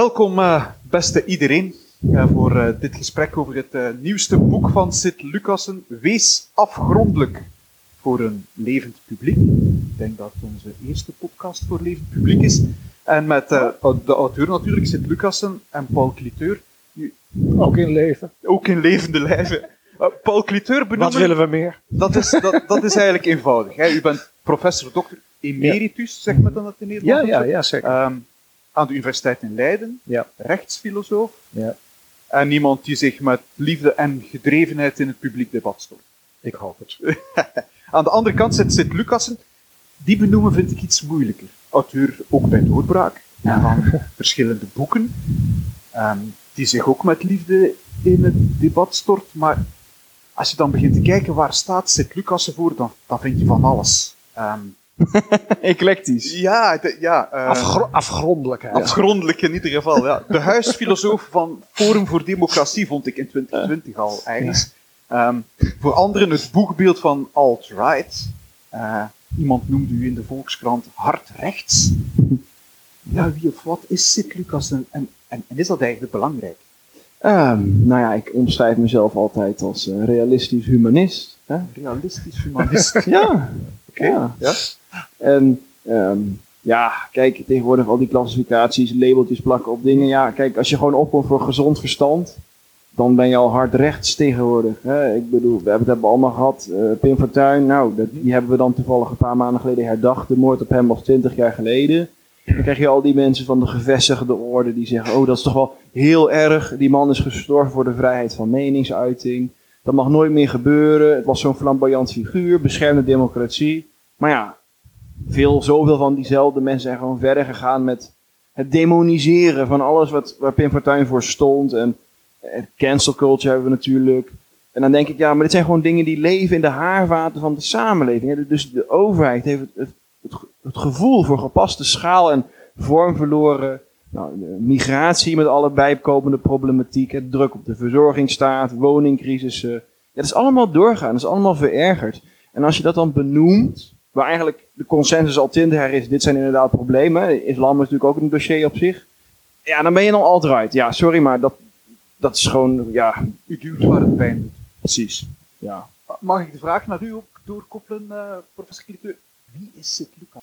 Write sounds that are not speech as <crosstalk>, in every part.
Welkom, uh, beste iedereen, uh, voor uh, dit gesprek over het nieuwste boek van Sid Lucassen, Wees afgrondelijk voor een levend publiek. Ik denk dat het onze eerste podcast voor levend publiek is. En met de auteur natuurlijk, Sid Lucassen en Paul Cliteur. Ook in leven. Ook in levende lijven. Paul Cliteur benoemen... Wat willen we meer? Dat is, dat, dat is eigenlijk eenvoudig. Hè. U bent professor dokter emeritus, ja. zegt men dan dat in Nederland? Ja, ja, ja zeker. Um, aan de Universiteit in Leiden, ja. rechtsfilosoof. Ja. En iemand die zich met liefde en gedrevenheid in het publiek debat stort. Ik hoop het. <laughs> aan de andere kant zit, zit Lucassen. Die benoemen vind ik iets moeilijker. Auteur ook bij Doorbraak. En van <laughs> verschillende boeken. Um, die zich ook met liefde in het debat stort. Maar als je dan begint te kijken waar staat Sint Lucassen voor, dan, dan vind je van alles. Um, <laughs> Eclectisch. Ja, de, ja uh, Afgro afgrondelijk. Afgrondelijk in ieder geval, ja. De huisfilosoof van Forum voor Democratie vond ik in 2020 al eigenlijk. Um, voor anderen het boekbeeld van alt-right. Uh, iemand noemde u in de Volkskrant hard rechts. Ja, wie of wat is Sint Lucassen en, en, en is dat eigenlijk belangrijk? Um, nou ja, ik omschrijf mezelf altijd als uh, realistisch humanist. Hè? Realistisch humanist? <laughs> ja. Oké. Ja. ja. En um, ja, kijk, tegenwoordig al die klassificaties, labeltjes plakken op dingen. Ja, kijk, als je gewoon opkomt voor gezond verstand, dan ben je al hard rechts tegenwoordig. Hè? Ik bedoel, we hebben het allemaal gehad. Uh, Pim Fortuyn, nou, dat, die hebben we dan toevallig een paar maanden geleden herdacht. De moord op hem was twintig jaar geleden. Dan krijg je al die mensen van de gevestigde orde die zeggen: Oh, dat is toch wel heel erg. Die man is gestorven voor de vrijheid van meningsuiting. Dat mag nooit meer gebeuren. Het was zo'n flamboyant figuur, beschermde democratie. Maar ja, veel, zoveel van diezelfde mensen zijn gewoon verder gegaan met het demoniseren van alles wat, waar Pim Fortuyn voor stond. En cancel culture hebben we natuurlijk. En dan denk ik, ja, maar dit zijn gewoon dingen die leven in de haarvaten van de samenleving. Dus de overheid heeft het, het, het gevoel voor gepaste schaal en vorm verloren. Nou, migratie met alle bijkomende problematiek, het druk op de verzorgingsstaat, woningcrisissen. Ja, dat is allemaal doorgaan, dat is allemaal verergerd. En als je dat dan benoemt, waar eigenlijk de consensus al twintig is, dit zijn inderdaad problemen. Islam is natuurlijk ook een dossier op zich. Ja, dan ben je dan alt-right. Ja, sorry, maar dat, dat is gewoon, ja... U duwt waar het pijn doet. Precies, ja. Mag ik de vraag naar u ook doorkoppelen, uh, professor Cliteur? Wie is Sint Lucas?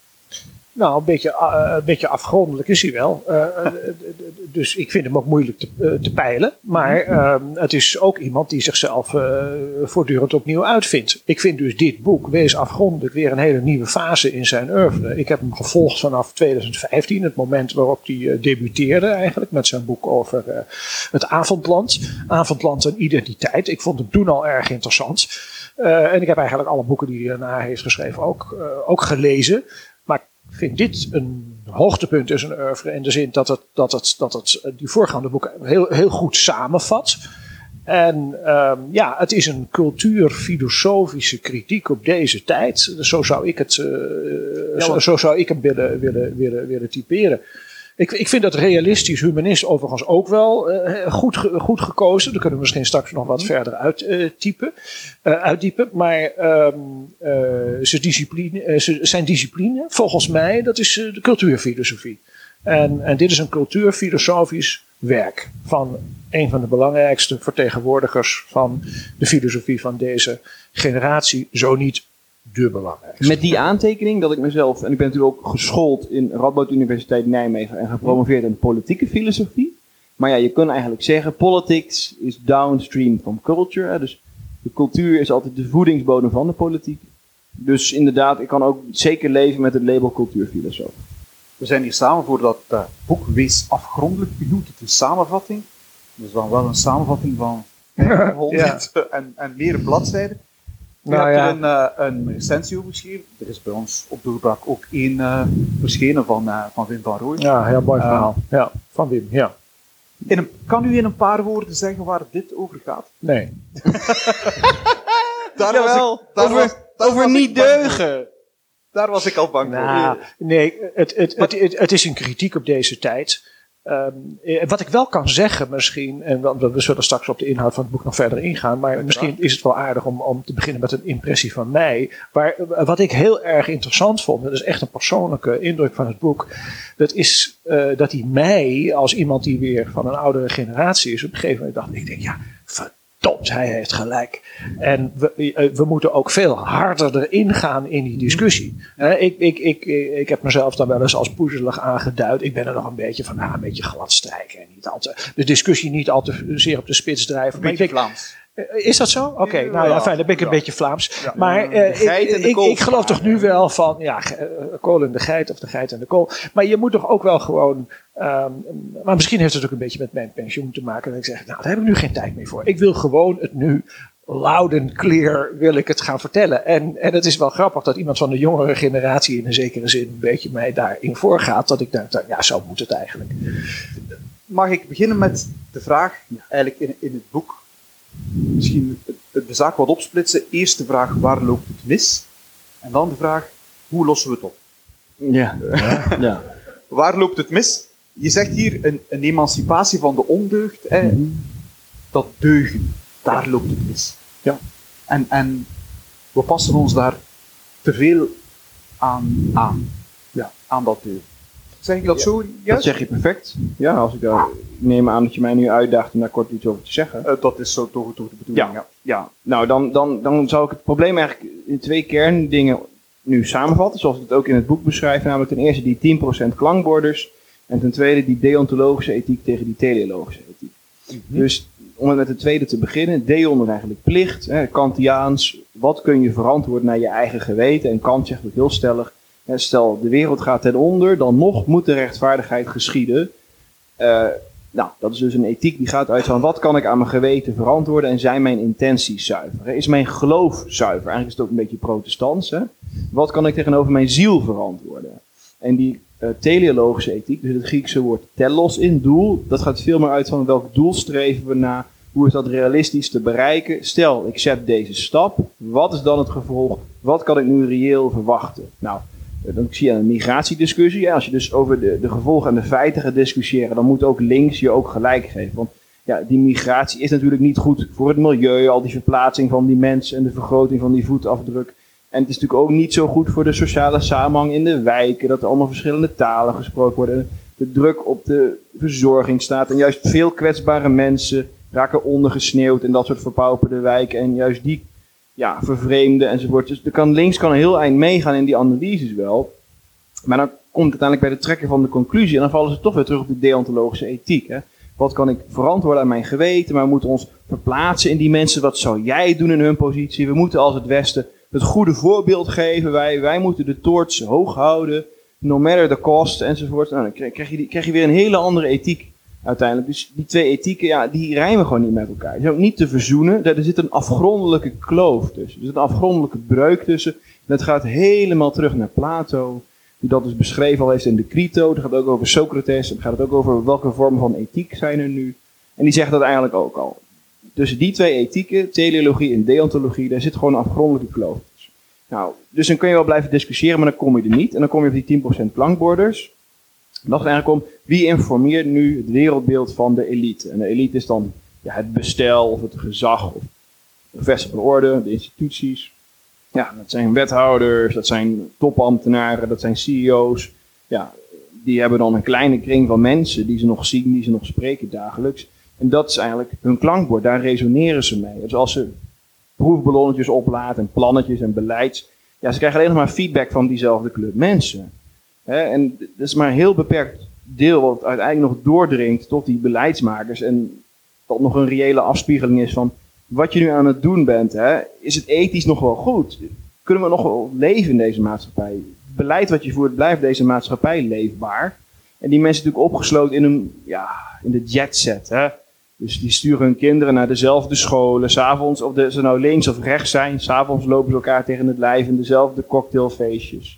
Nou, een beetje, uh, een beetje afgrondelijk is hij wel. Uh, dus ik vind hem ook moeilijk te, te peilen. Maar ehm, het is ook iemand die zichzelf voortdurend opnieuw uitvindt. Ik vind dus dit boek, Wees afgrondelijk, weer een hele nieuwe fase in zijn oeuvre. Ik heb hem gevolgd vanaf 2015, het moment waarop hij debuteerde eigenlijk. Met zijn boek over het avondland. Avondland en identiteit. Ik vond hem toen al erg interessant. en ik heb eigenlijk alle boeken die hij daarna heeft geschreven ook, ook gelezen. Vind dit een hoogtepunt in zijn oeuvre in de zin dat het, dat het, dat het die voorgaande boeken heel, heel goed samenvat. En um, ja, het is een cultuurfilosofische kritiek op deze tijd. Zo zou ik, het, uh, zo, zo, zou ik hem willen, willen, willen, willen typeren. Ik, ik vind dat realistisch humanist overigens ook wel uh, goed, goed gekozen. Daar kunnen we misschien straks nog wat verder uittypen, uh, uitdiepen. Maar um, zijn, discipline, zijn discipline, volgens mij, dat is de cultuurfilosofie. En, en dit is een cultuurfilosofisch werk van een van de belangrijkste vertegenwoordigers van de filosofie van deze generatie, zo niet de belangrijkste. Met die aantekening dat ik mezelf, en ik ben natuurlijk ook geschoold in Radboud Universiteit Nijmegen en gepromoveerd in politieke filosofie. Maar ja, je kunt eigenlijk zeggen, politics is downstream from culture. Dus de cultuur is altijd de voedingsbodem van de politiek. Dus inderdaad, ik kan ook zeker leven met het label cultuurfilosoof. We zijn hier samen voor dat uh, boek Wees afgrondelijk. U noemt het een samenvatting. Dus dan wel een samenvatting van <laughs> 500 ja. en, en meer bladzijden. Je nou, hebt ja. er een, uh, een recensie over geschreven. Er is bij ons op Doorbraak ook één uh, verschenen van, uh, van Wim van Rooij. Ja, heel mooi verhaal. ja, van Wim, ja. In een, kan u in een paar woorden zeggen waar dit over gaat? Nee. <laughs> daar Jawel, was ik, daar over, was, daar over niet deugen. Daar was ik al bang nou, voor. Nee, het, het, het, het, het is een kritiek op deze tijd. Ehm, eh, wat ik wel kan zeggen misschien, en we, we zullen straks op de inhoud van het boek nog verder ingaan, maar misschien is het wel aardig om, om te beginnen met een impressie van mij. Maar eh, wat ik heel erg interessant vond, dat is echt een persoonlijke indruk van het boek, dat is eh, dat hij mij, als iemand die weer van een oudere generatie is, op een gegeven moment dacht ik, denk ja, hij heeft gelijk. En we, eh, we moeten ook veel harder erin gaan in die discussie. Ik, ik, ik, ik heb mezelf dan wel eens als poezelig aangeduid. Ik ben er nog een beetje van, nou, een beetje glad strijken. En niet al te, de discussie niet al te zeer op de spits drijven. Een Maar ik denk, Is dat zo? Oké, nou ja, fijn, dan ben ik een ja. beetje Vlaams. Ja. Maar eh, geit ik, en de ik, ik geloof toch nu wel van, ja, eh, kool en de geit of de geit en de kool. Maar je moet toch ook wel gewoon, ehm, maar misschien heeft het ook een beetje met mijn pensioen te maken. Dat ik zeg, nou, daar heb ik nu geen tijd meer voor. Ik wil gewoon het nu loud and clear wil ik het gaan vertellen. En, en het is wel grappig dat iemand van de jongere generatie in een zekere zin een beetje mij daarin voorgaat. Dat ik denk, ja, zo moet het eigenlijk. Mag ik beginnen met de vraag, eigenlijk in, in het boek, misschien de zaak wat opsplitsen. Eerst de vraag, waar loopt het mis? En dan de vraag, hoe lossen we het op? Ja. ja. Waar loopt het mis? Je zegt hier een, een emancipatie van de ondeugd, hè, dat deugen, daar loopt het mis. Ja. En, en we passen ons daar te veel aan aan. Ja, aan dat deugen. Zeg ik dat Ja, zo Dat zeg je perfect. Ja, als ik, daar, ik neem aan dat je mij nu uitdaagt om daar kort iets over te zeggen. Eh, dat is zo toch, toch de bedoeling, ja. Ja, nou dan, dan, dan zou ik het probleem eigenlijk in twee kerndingen nu samenvatten, zoals ik het ook in het boek beschrijf. Namelijk ten eerste die 10% klankborders en ten tweede die deontologische ethiek tegen die teleologische ethiek. Dus om met de tweede te beginnen, deon is eigenlijk plicht, hè, Kantiaans, wat kun je verantwoorden naar je eigen geweten? En Kant zegt ook heel stellig, stel de wereld gaat ten onder, dan nog moet de rechtvaardigheid geschieden. Eh, nou, dat is dus een ethiek die gaat uit van wat kan ik aan mijn geweten verantwoorden en zijn mijn intenties zuiver? Is mijn geloof zuiver? Eigenlijk is het ook een beetje protestants. Hè? Wat kan ik tegenover mijn ziel verantwoorden? En die eh, teleologische ethiek, dus het Griekse woord telos in doel, dat gaat veel meer uit van welk doel streven we na, hoe is dat realistisch te bereiken? Stel, ik zet deze stap, wat is dan het gevolg? Wat kan ik nu reëel verwachten? Nou, eh, dan zie je een migratiediscussie. Hè? Als je dus over de, de gevolgen en de feiten gaat discussiëren, dan moet ook links je ook gelijk geven. Want ja, die migratie is natuurlijk niet goed voor het milieu, al die verplaatsing van die mensen en de vergroting van die voetafdruk. En het is natuurlijk ook niet zo goed voor de sociale samenhang in de wijken, dat er allemaal verschillende talen gesproken worden. En de druk op de verzorging staat en juist veel kwetsbare mensen raken ondergesneeuwd in dat soort verpauperde wijken. En juist die ja, vervreemden enzovoort. Dus er kan, links kan een heel eind meegaan in die analyses wel. Maar dan komt uiteindelijk bij de trekken van de conclusie. En dan vallen ze toch weer terug op de deontologische ethiek. Hè? Wat kan ik verantwoorden aan mijn geweten? Maar we moeten ons verplaatsen in die mensen. Wat zou jij doen in hun positie? We moeten als het Westen het goede voorbeeld geven. Wij, wij moeten de toorts hoog houden. No matter the cost enzovoort. Nou, dan krijg je, die- krijg je weer een hele andere ethiek uiteindelijk. Dus die twee ethieken, ja, die rijmen gewoon niet met elkaar. Die zijn ook niet te verzoenen. Er zit een afgrondelijke kloof tussen. Er zit een afgrondelijke breuk tussen. En het gaat helemaal terug naar Plato. Die dat dus beschreven al heeft in de Crito. Het gaat ook over Socrates. Het gaat ook over welke vormen van ethiek zijn er nu. En die zegt dat eigenlijk ook al. Tussen die twee ethieken, teleologie en deontologie, daar zit gewoon een afgrondelijke kloof tussen. Nou, dus dan kun je wel blijven discussiëren, maar dan kom je er niet. En dan kom je op die 10% klankborders. En dat eigenlijk om wie informeert nu het wereldbeeld van de elite. En de elite is dan ja, het bestel of het gezag of de gevestigde orde, de instituties. Ja, dat zijn wethouders, dat zijn topambtenaren, dat zijn CEO's. Ja, die hebben dan een kleine kring van mensen die ze nog zien, die ze nog spreken dagelijks. En dat is eigenlijk hun klankbord, daar resoneren ze mee. Dus als ze proefballonnetjes oplaten en plannetjes en beleids, ja, ze krijgen alleen nog maar feedback van diezelfde club mensen. En dat is maar een heel beperkt deel wat uiteindelijk nog doordringt tot die beleidsmakers. En dat nog een reële afspiegeling is van wat je nu aan het doen bent. Hè, is het ethisch nog wel goed? Kunnen we nog wel leven in deze maatschappij? Beleid wat je voert, blijft deze maatschappij leefbaar? En die mensen natuurlijk opgesloten in, een, ja, in de jetset. Hè? Dus die sturen hun kinderen naar dezelfde scholen. S'avonds, of de, ze nou links of rechts zijn, s'avonds lopen ze elkaar tegen het lijf in dezelfde cocktailfeestjes.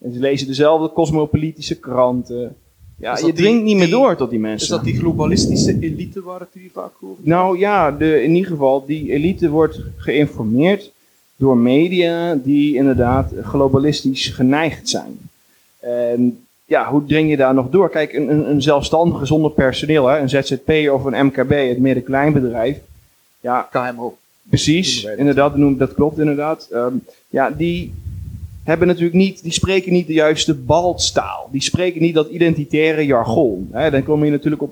En ze lezen dezelfde cosmopolitische kranten. Ja, Is je dringt niet meer door tot die mensen. Is dat die globalistische elite waar het hier vaak over? Nou ja, de, in ieder geval, die elite wordt geïnformeerd door media die inderdaad globalistisch geneigd zijn. En ja, hoe dring je daar nog door? Kijk, een, een, een zelfstandige zonder personeel, hè, een ZZP of een MKB, het midden-kleinbedrijf. Ja, KMO. Precies, inderdaad, noem- dat klopt inderdaad. Ehm, ja, die hebben natuurlijk niet, die spreken niet de juiste baltstaal. Die spreken niet dat identitaire jargon. Hè. Dan kom je natuurlijk op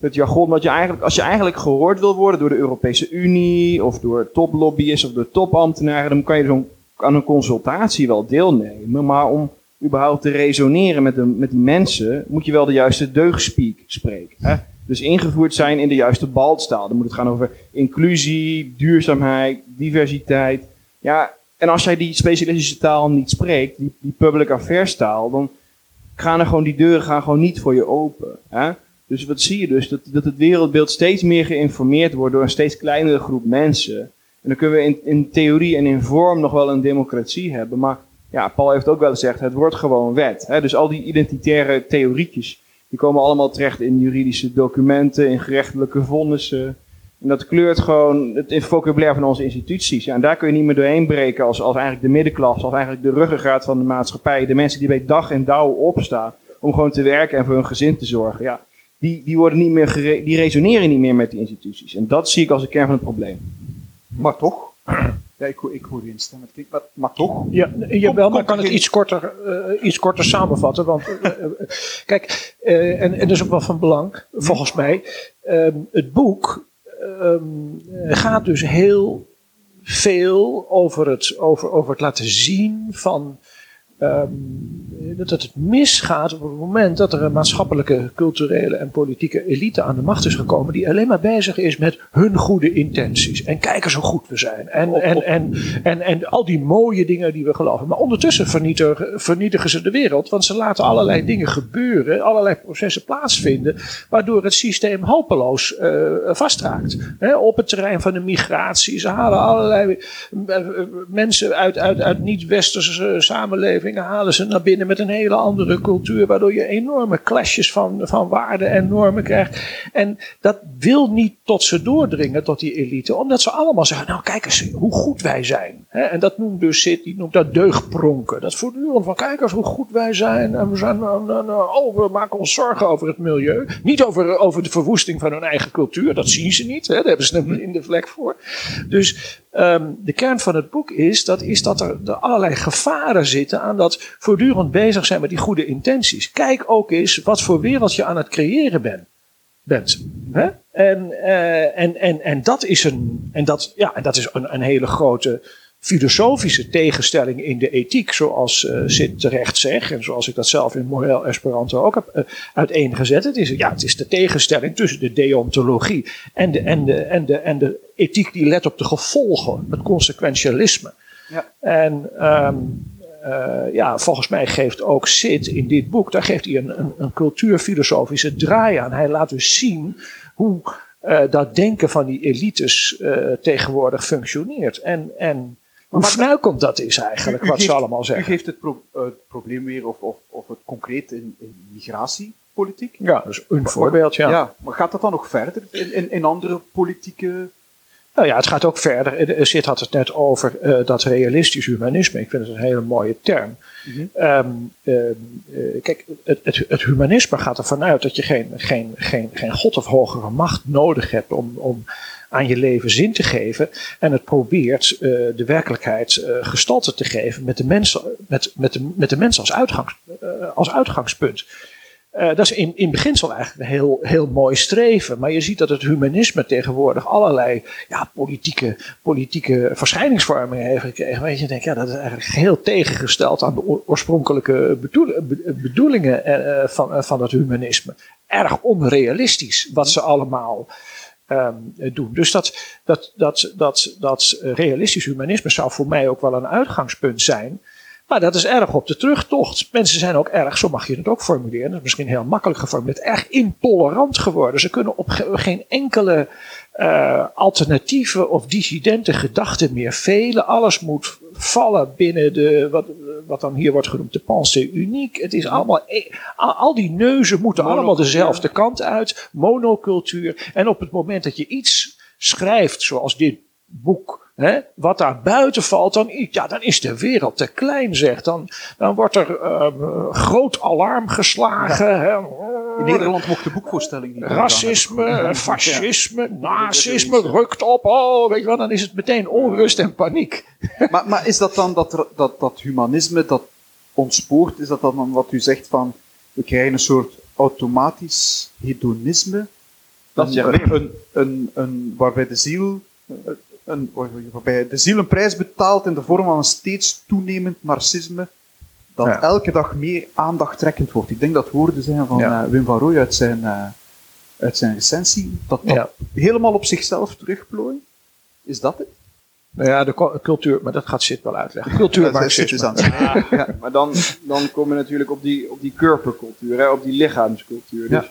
het, jargon wat je eigenlijk, als je eigenlijk gehoord wil worden door de Europese Unie of door toplobbyisten of door topambtenaren, dan kan je zo'n aan een consultatie wel deelnemen. Maar om überhaupt te resoneren met, de, met die mensen, moet je wel de juiste deugdspeak spreken. Hè. Dus ingevoerd zijn in de juiste baltstaal. Dan moet het gaan over inclusie, duurzaamheid, diversiteit. Ja, en als jij die specialistische taal niet spreekt, die, die public affairs taal, dan gaan er gewoon die deuren gaan gewoon niet voor je open. Hè? Dus wat zie je dus? Dat, dat het wereldbeeld steeds meer geïnformeerd wordt door een steeds kleinere groep mensen. En dan kunnen we in, in theorie en in vorm nog wel een democratie hebben. Maar ja, Paul heeft ook wel gezegd, het wordt gewoon wet. Hè? Dus al die identitaire theorietjes, die komen allemaal terecht in juridische documenten, in gerechtelijke vonnissen. En dat kleurt gewoon het vocabulaire van onze instituties. Ja, en daar kun je niet meer doorheen breken als, als eigenlijk de middenklasse, als eigenlijk de ruggengraat van de maatschappij. De mensen die bij dag en dauw opstaan om gewoon te werken en voor hun gezin te zorgen. Ja, die, die, worden niet meer gere- die resoneren niet meer met die instituties. En dat zie ik als de kern van het probleem. Maar toch, <clears throat> ja, ik, hoor- ik hoor u instemmen, maar, maar toch, Ja, jawel, maar ik kan het iets korter, eh, iets korter samenvatten. Want eh, eh, kijk, eh, en, en dat is ook wel van belang, volgens mij. Ehm, het boek ehm, gaat dus heel veel over het, over, over het laten zien van. Ehm, dat het misgaat op het moment dat er een maatschappelijke, culturele en politieke elite aan de macht is gekomen. die alleen maar bezig is met hun goede intenties. En kijk eens hoe goed we zijn. En, en, en, en, en al die mooie dingen die we geloven. Maar ondertussen vernietigen, vernietigen ze de wereld. Want ze laten allerlei dingen gebeuren. allerlei processen plaatsvinden. waardoor het systeem hopeloos eh, vastraakt. Op het terrein van de migratie. Ze halen allerlei eh, eh, mensen uit, uit, uit niet-westerse samenlevingen. Halen ze naar binnen met een hele andere cultuur. waardoor je enorme clashes van, van waarden en normen krijgt. En dat wil niet tot ze doordringen, tot die elite. Omdat ze allemaal zeggen, nou kijk eens hoe goed wij zijn. En dat noemt dus Sid, die noemt dat deugdpronken. Dat voortdurend van, kijk eens hoe goed wij zijn. En we, zijn nou, nou, nou, oh, we maken ons zorgen over het milieu. Niet over, over de verwoesting van hun eigen cultuur. Dat zien ze niet. Hè, daar hebben ze in de vlek voor. Dus ehm, de kern van het boek is dat, is dat er, er allerlei gevaren zitten aan dat voortdurend bezig zijn met die goede intenties. Kijk ook eens wat voor wereld je aan het creëren bent. hè? En, eh, en, en, en dat is, een, en dat, ja, dat is een, een hele grote filosofische tegenstelling in de ethiek, zoals eh Sid terecht zegt, en zoals ik dat zelf in Morel Esperanto ook heb eh, uiteengezet. Het is, ja, het is de tegenstelling tussen de deontologie en de, en, de, en, de, en de ethiek die let op de gevolgen, het consequentialisme. Ja. En eh, ja, volgens mij geeft ook Sid in dit boek, daar geeft hij een, een, een cultuurfilosofische draai aan. Hij laat dus zien hoe dat denken van die elites tegenwoordig functioneert. En, en maar- fnuikend dat is eigenlijk, U- u wat ze allemaal U zeggen. geeft het, pro- het probleem weer, of, of, of het concreet in, in migratiepolitiek. Ja, dus een voorbeeld, ja. maar gaat dat dan nog verder in, in, in andere politieke... Nou ja, het gaat ook verder. Eh, eh, Sid had het net over eh, dat realistisch humanisme. Ik vind het een hele mooie term. Mhm. Ehm, ehm, eh, kijk, het, het, het humanisme gaat ervan uit dat je geen, geen, geen, geen god of hogere macht nodig hebt om, om aan je leven zin te geven. En het probeert eh, de werkelijkheid eh, gestalte te geven met de mens, met, met de, met de mens als, uitgangs, eh, als uitgangspunt. Eh, dat is in, in beginsel eigenlijk een heel, heel mooi streven. Maar je ziet dat het humanisme tegenwoordig allerlei ja, politieke, politieke verschijningsvormen heeft gekregen. Weet je, denkt, ja, dat is eigenlijk geheel tegengesteld aan de oor- oorspronkelijke bedoel- be- bedoelingen eh, van, eh, van het humanisme. Erg onrealistisch wat ze allemaal ehm, doen. Dus dat, dat, dat, dat, dat realistisch humanisme zou voor mij ook wel een uitgangspunt zijn. Maar dat is erg op de terugtocht. Mensen zijn ook erg, zo mag je het ook formuleren, dat is misschien heel makkelijk geformuleerd, erg intolerant geworden. Ze kunnen op ge- geen enkele eh, alternatieve of dissidente gedachten meer velen. Alles moet vallen binnen de, wat, wat dan hier wordt genoemd, de pensée unique. Het is allemaal, e- al, die neuzen moeten allemaal dezelfde kant uit. Monocultuur. En op het moment dat je iets schrijft, zoals dit boek Hè? Wat daar buiten valt, dan, ja, dan is de wereld te klein, zeg. Dan, dan wordt er uh, groot alarm geslagen. Hè? In Nederland mocht de boekvoorstelling niet. Racisme, fascisme, nazisme rukt op. Oh, weet je wel, dan is het meteen onrust en paniek. <laughs> Maar, maar is dat dan dat, dat, dat humanisme dat ontspoort? Is dat dan wat u zegt van we krijgen een soort automatisch hedonisme? Dat is een, een, een, een, waarbij de ziel een, waarbij de ziel een prijs betaalt in de vorm van een steeds toenemend narcisme, dat Ja. elke dag meer aandachttrekkend wordt. Ik denk dat woorden zijn van Ja. eh, Wim van Rooij uit zijn, eh, uit zijn recensie, dat dat Ja. helemaal op zichzelf terugplooien. Is dat het? Nou ja, de cultuur, maar dat gaat Sid wel uitleggen. <laughs> Is- is aan. Ja, maar dan, dan kom je natuurlijk op die, op die körpercultuur, hè, op die lichaamscultuur. Dus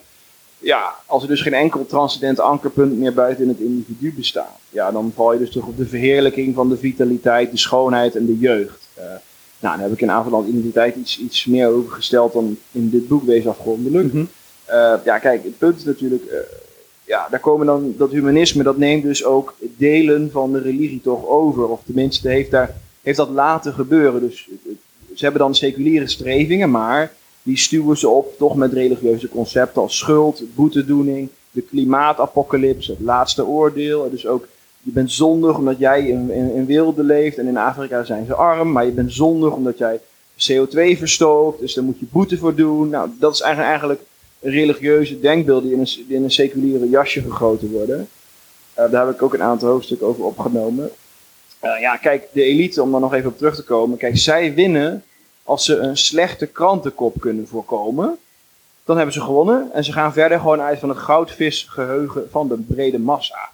ja. als er dus geen enkel transcendent ankerpunt meer buiten het individu bestaat, ja, dan val je dus toch op de verheerlijking van de vitaliteit, de schoonheid en de jeugd. Eh, nou, daar heb ik in Avaland Identiteit iets, iets meer over gesteld dan in dit boek Wees afgrondelijk. Mhm. Eh, ja, kijk, het punt is natuurlijk, eh, ja, daar komen dan, dat humanisme, dat neemt dus ook delen van de religie toch over. Of tenminste heeft, daar, heeft dat laten gebeuren. Dus ze hebben dan seculiere strevingen, maar die stuwen ze op toch met religieuze concepten als schuld, boetedoening, de klimaatapocalyps, het laatste oordeel. Dus ook, je bent zondig omdat jij in, in, in wilde leeft en in Afrika zijn ze arm, maar je bent zondig omdat jij CO2 verstookt, dus daar moet je boete voor doen. Nou, dat is eigenlijk, eigenlijk religieuze denkbeelden die in een, in een seculiere jasje gegoten worden. Eh, daar heb ik ook een aantal hoofdstukken over opgenomen. Eh, ja, kijk, de elite, om daar nog even op terug te komen. Kijk, zij winnen als ze een slechte krantenkop kunnen voorkomen. Dan hebben ze gewonnen en ze gaan verder gewoon uit van het goudvisgeheugen van de brede massa.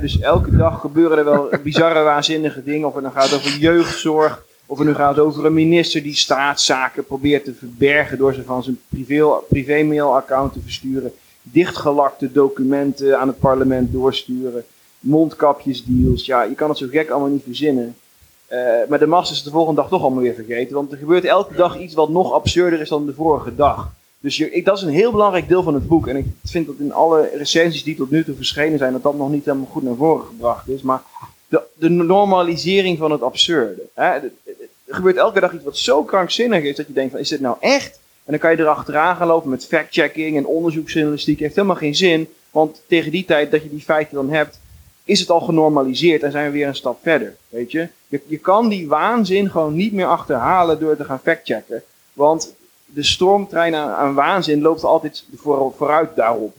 Dus elke dag gebeuren er wel <laughs> bizarre, waanzinnige dingen. Of het dan gaat over jeugdzorg, of het nu gaat over een minister die staatszaken probeert te verbergen door ze van zijn privé- privé-mail-account te versturen. Dichtgelakte documenten aan het parlement doorsturen. Mondkapjesdeals. Ja, je kan het zo gek allemaal niet verzinnen. Eh, maar de massa is de volgende dag toch allemaal weer vergeten. Want er gebeurt elke dag iets wat nog absurder is dan de vorige dag. Dus je, ik, dat is een heel belangrijk deel van het boek. En ik vind dat in alle recensies die tot nu toe verschenen zijn, dat dat nog niet helemaal goed naar voren gebracht is. Maar de, de normalisering van het absurde. Hè? Er gebeurt elke dag iets wat zo krankzinnig is dat je denkt van, is dit nou echt? En dan kan je erachteraan gaan lopen met fact-checking en onderzoeksjournalistiek. Heeft helemaal geen zin. Want tegen die tijd dat je die feiten dan hebt, is het al genormaliseerd en zijn we weer een stap verder. Weet je? Je, je kan die waanzin gewoon niet meer achterhalen door te gaan factchecken. Want de stormtrein aan, aan waanzin loopt altijd voor, vooruit daarop.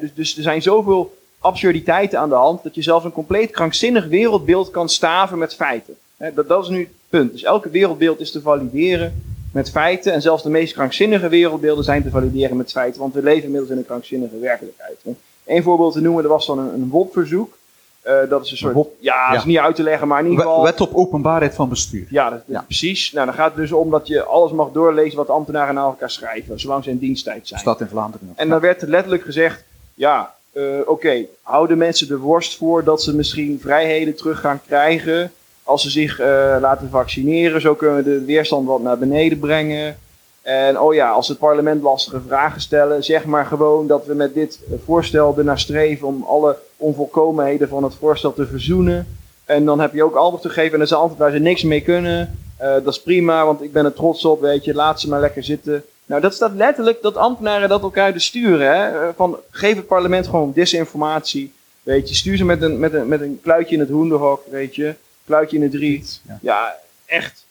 Dus, dus er zijn zoveel absurditeiten aan de hand dat je zelfs een compleet krankzinnig wereldbeeld kan staven met feiten. Dat, dat is nu het punt. Dus elke wereldbeeld is te valideren met feiten. En zelfs de meest krankzinnige wereldbeelden zijn te valideren met feiten. Want we leven inmiddels in een krankzinnige werkelijkheid. Eén voorbeeld te noemen, er was dan een, een WOP-verzoek. Eh, dat is een soort. Ja, dat is niet uit te leggen, maar in ieder geval. Wet op openbaarheid van bestuur. Ja, dat, dat- Ja. precies. Nou, dan gaat het dus om dat je alles mag doorlezen wat ambtenaren naar elkaar schrijven, zolang ze in diensttijd zijn. In Vlaanderen. En dan werd er letterlijk gezegd: ja, eh, oké, houden mensen de worst voor dat ze misschien vrijheden terug gaan krijgen als ze zich eh, laten vaccineren. Zo kunnen we de weerstand wat naar beneden brengen. En oh ja, als het parlement lastige vragen stellen, zeg maar gewoon dat we met dit voorstel ernaar streven om alle onvolkomenheden van het voorstel te verzoenen. En dan heb je ook antwoord te geven en is een antwoord waar ze niks mee kunnen. Eh, dat is prima, want ik ben er trots op, weet je, laat ze maar lekker zitten. Nou, dat staat letterlijk dat ambtenaren dat elkaar dus sturen. Hè? Eh, Van, geef het parlement gewoon disinformatie. Weet je, stuur ze met een, met een, met een kluitje in het hoenderhok, weet je. Kluitje in het riet. Ja. Ja, echt.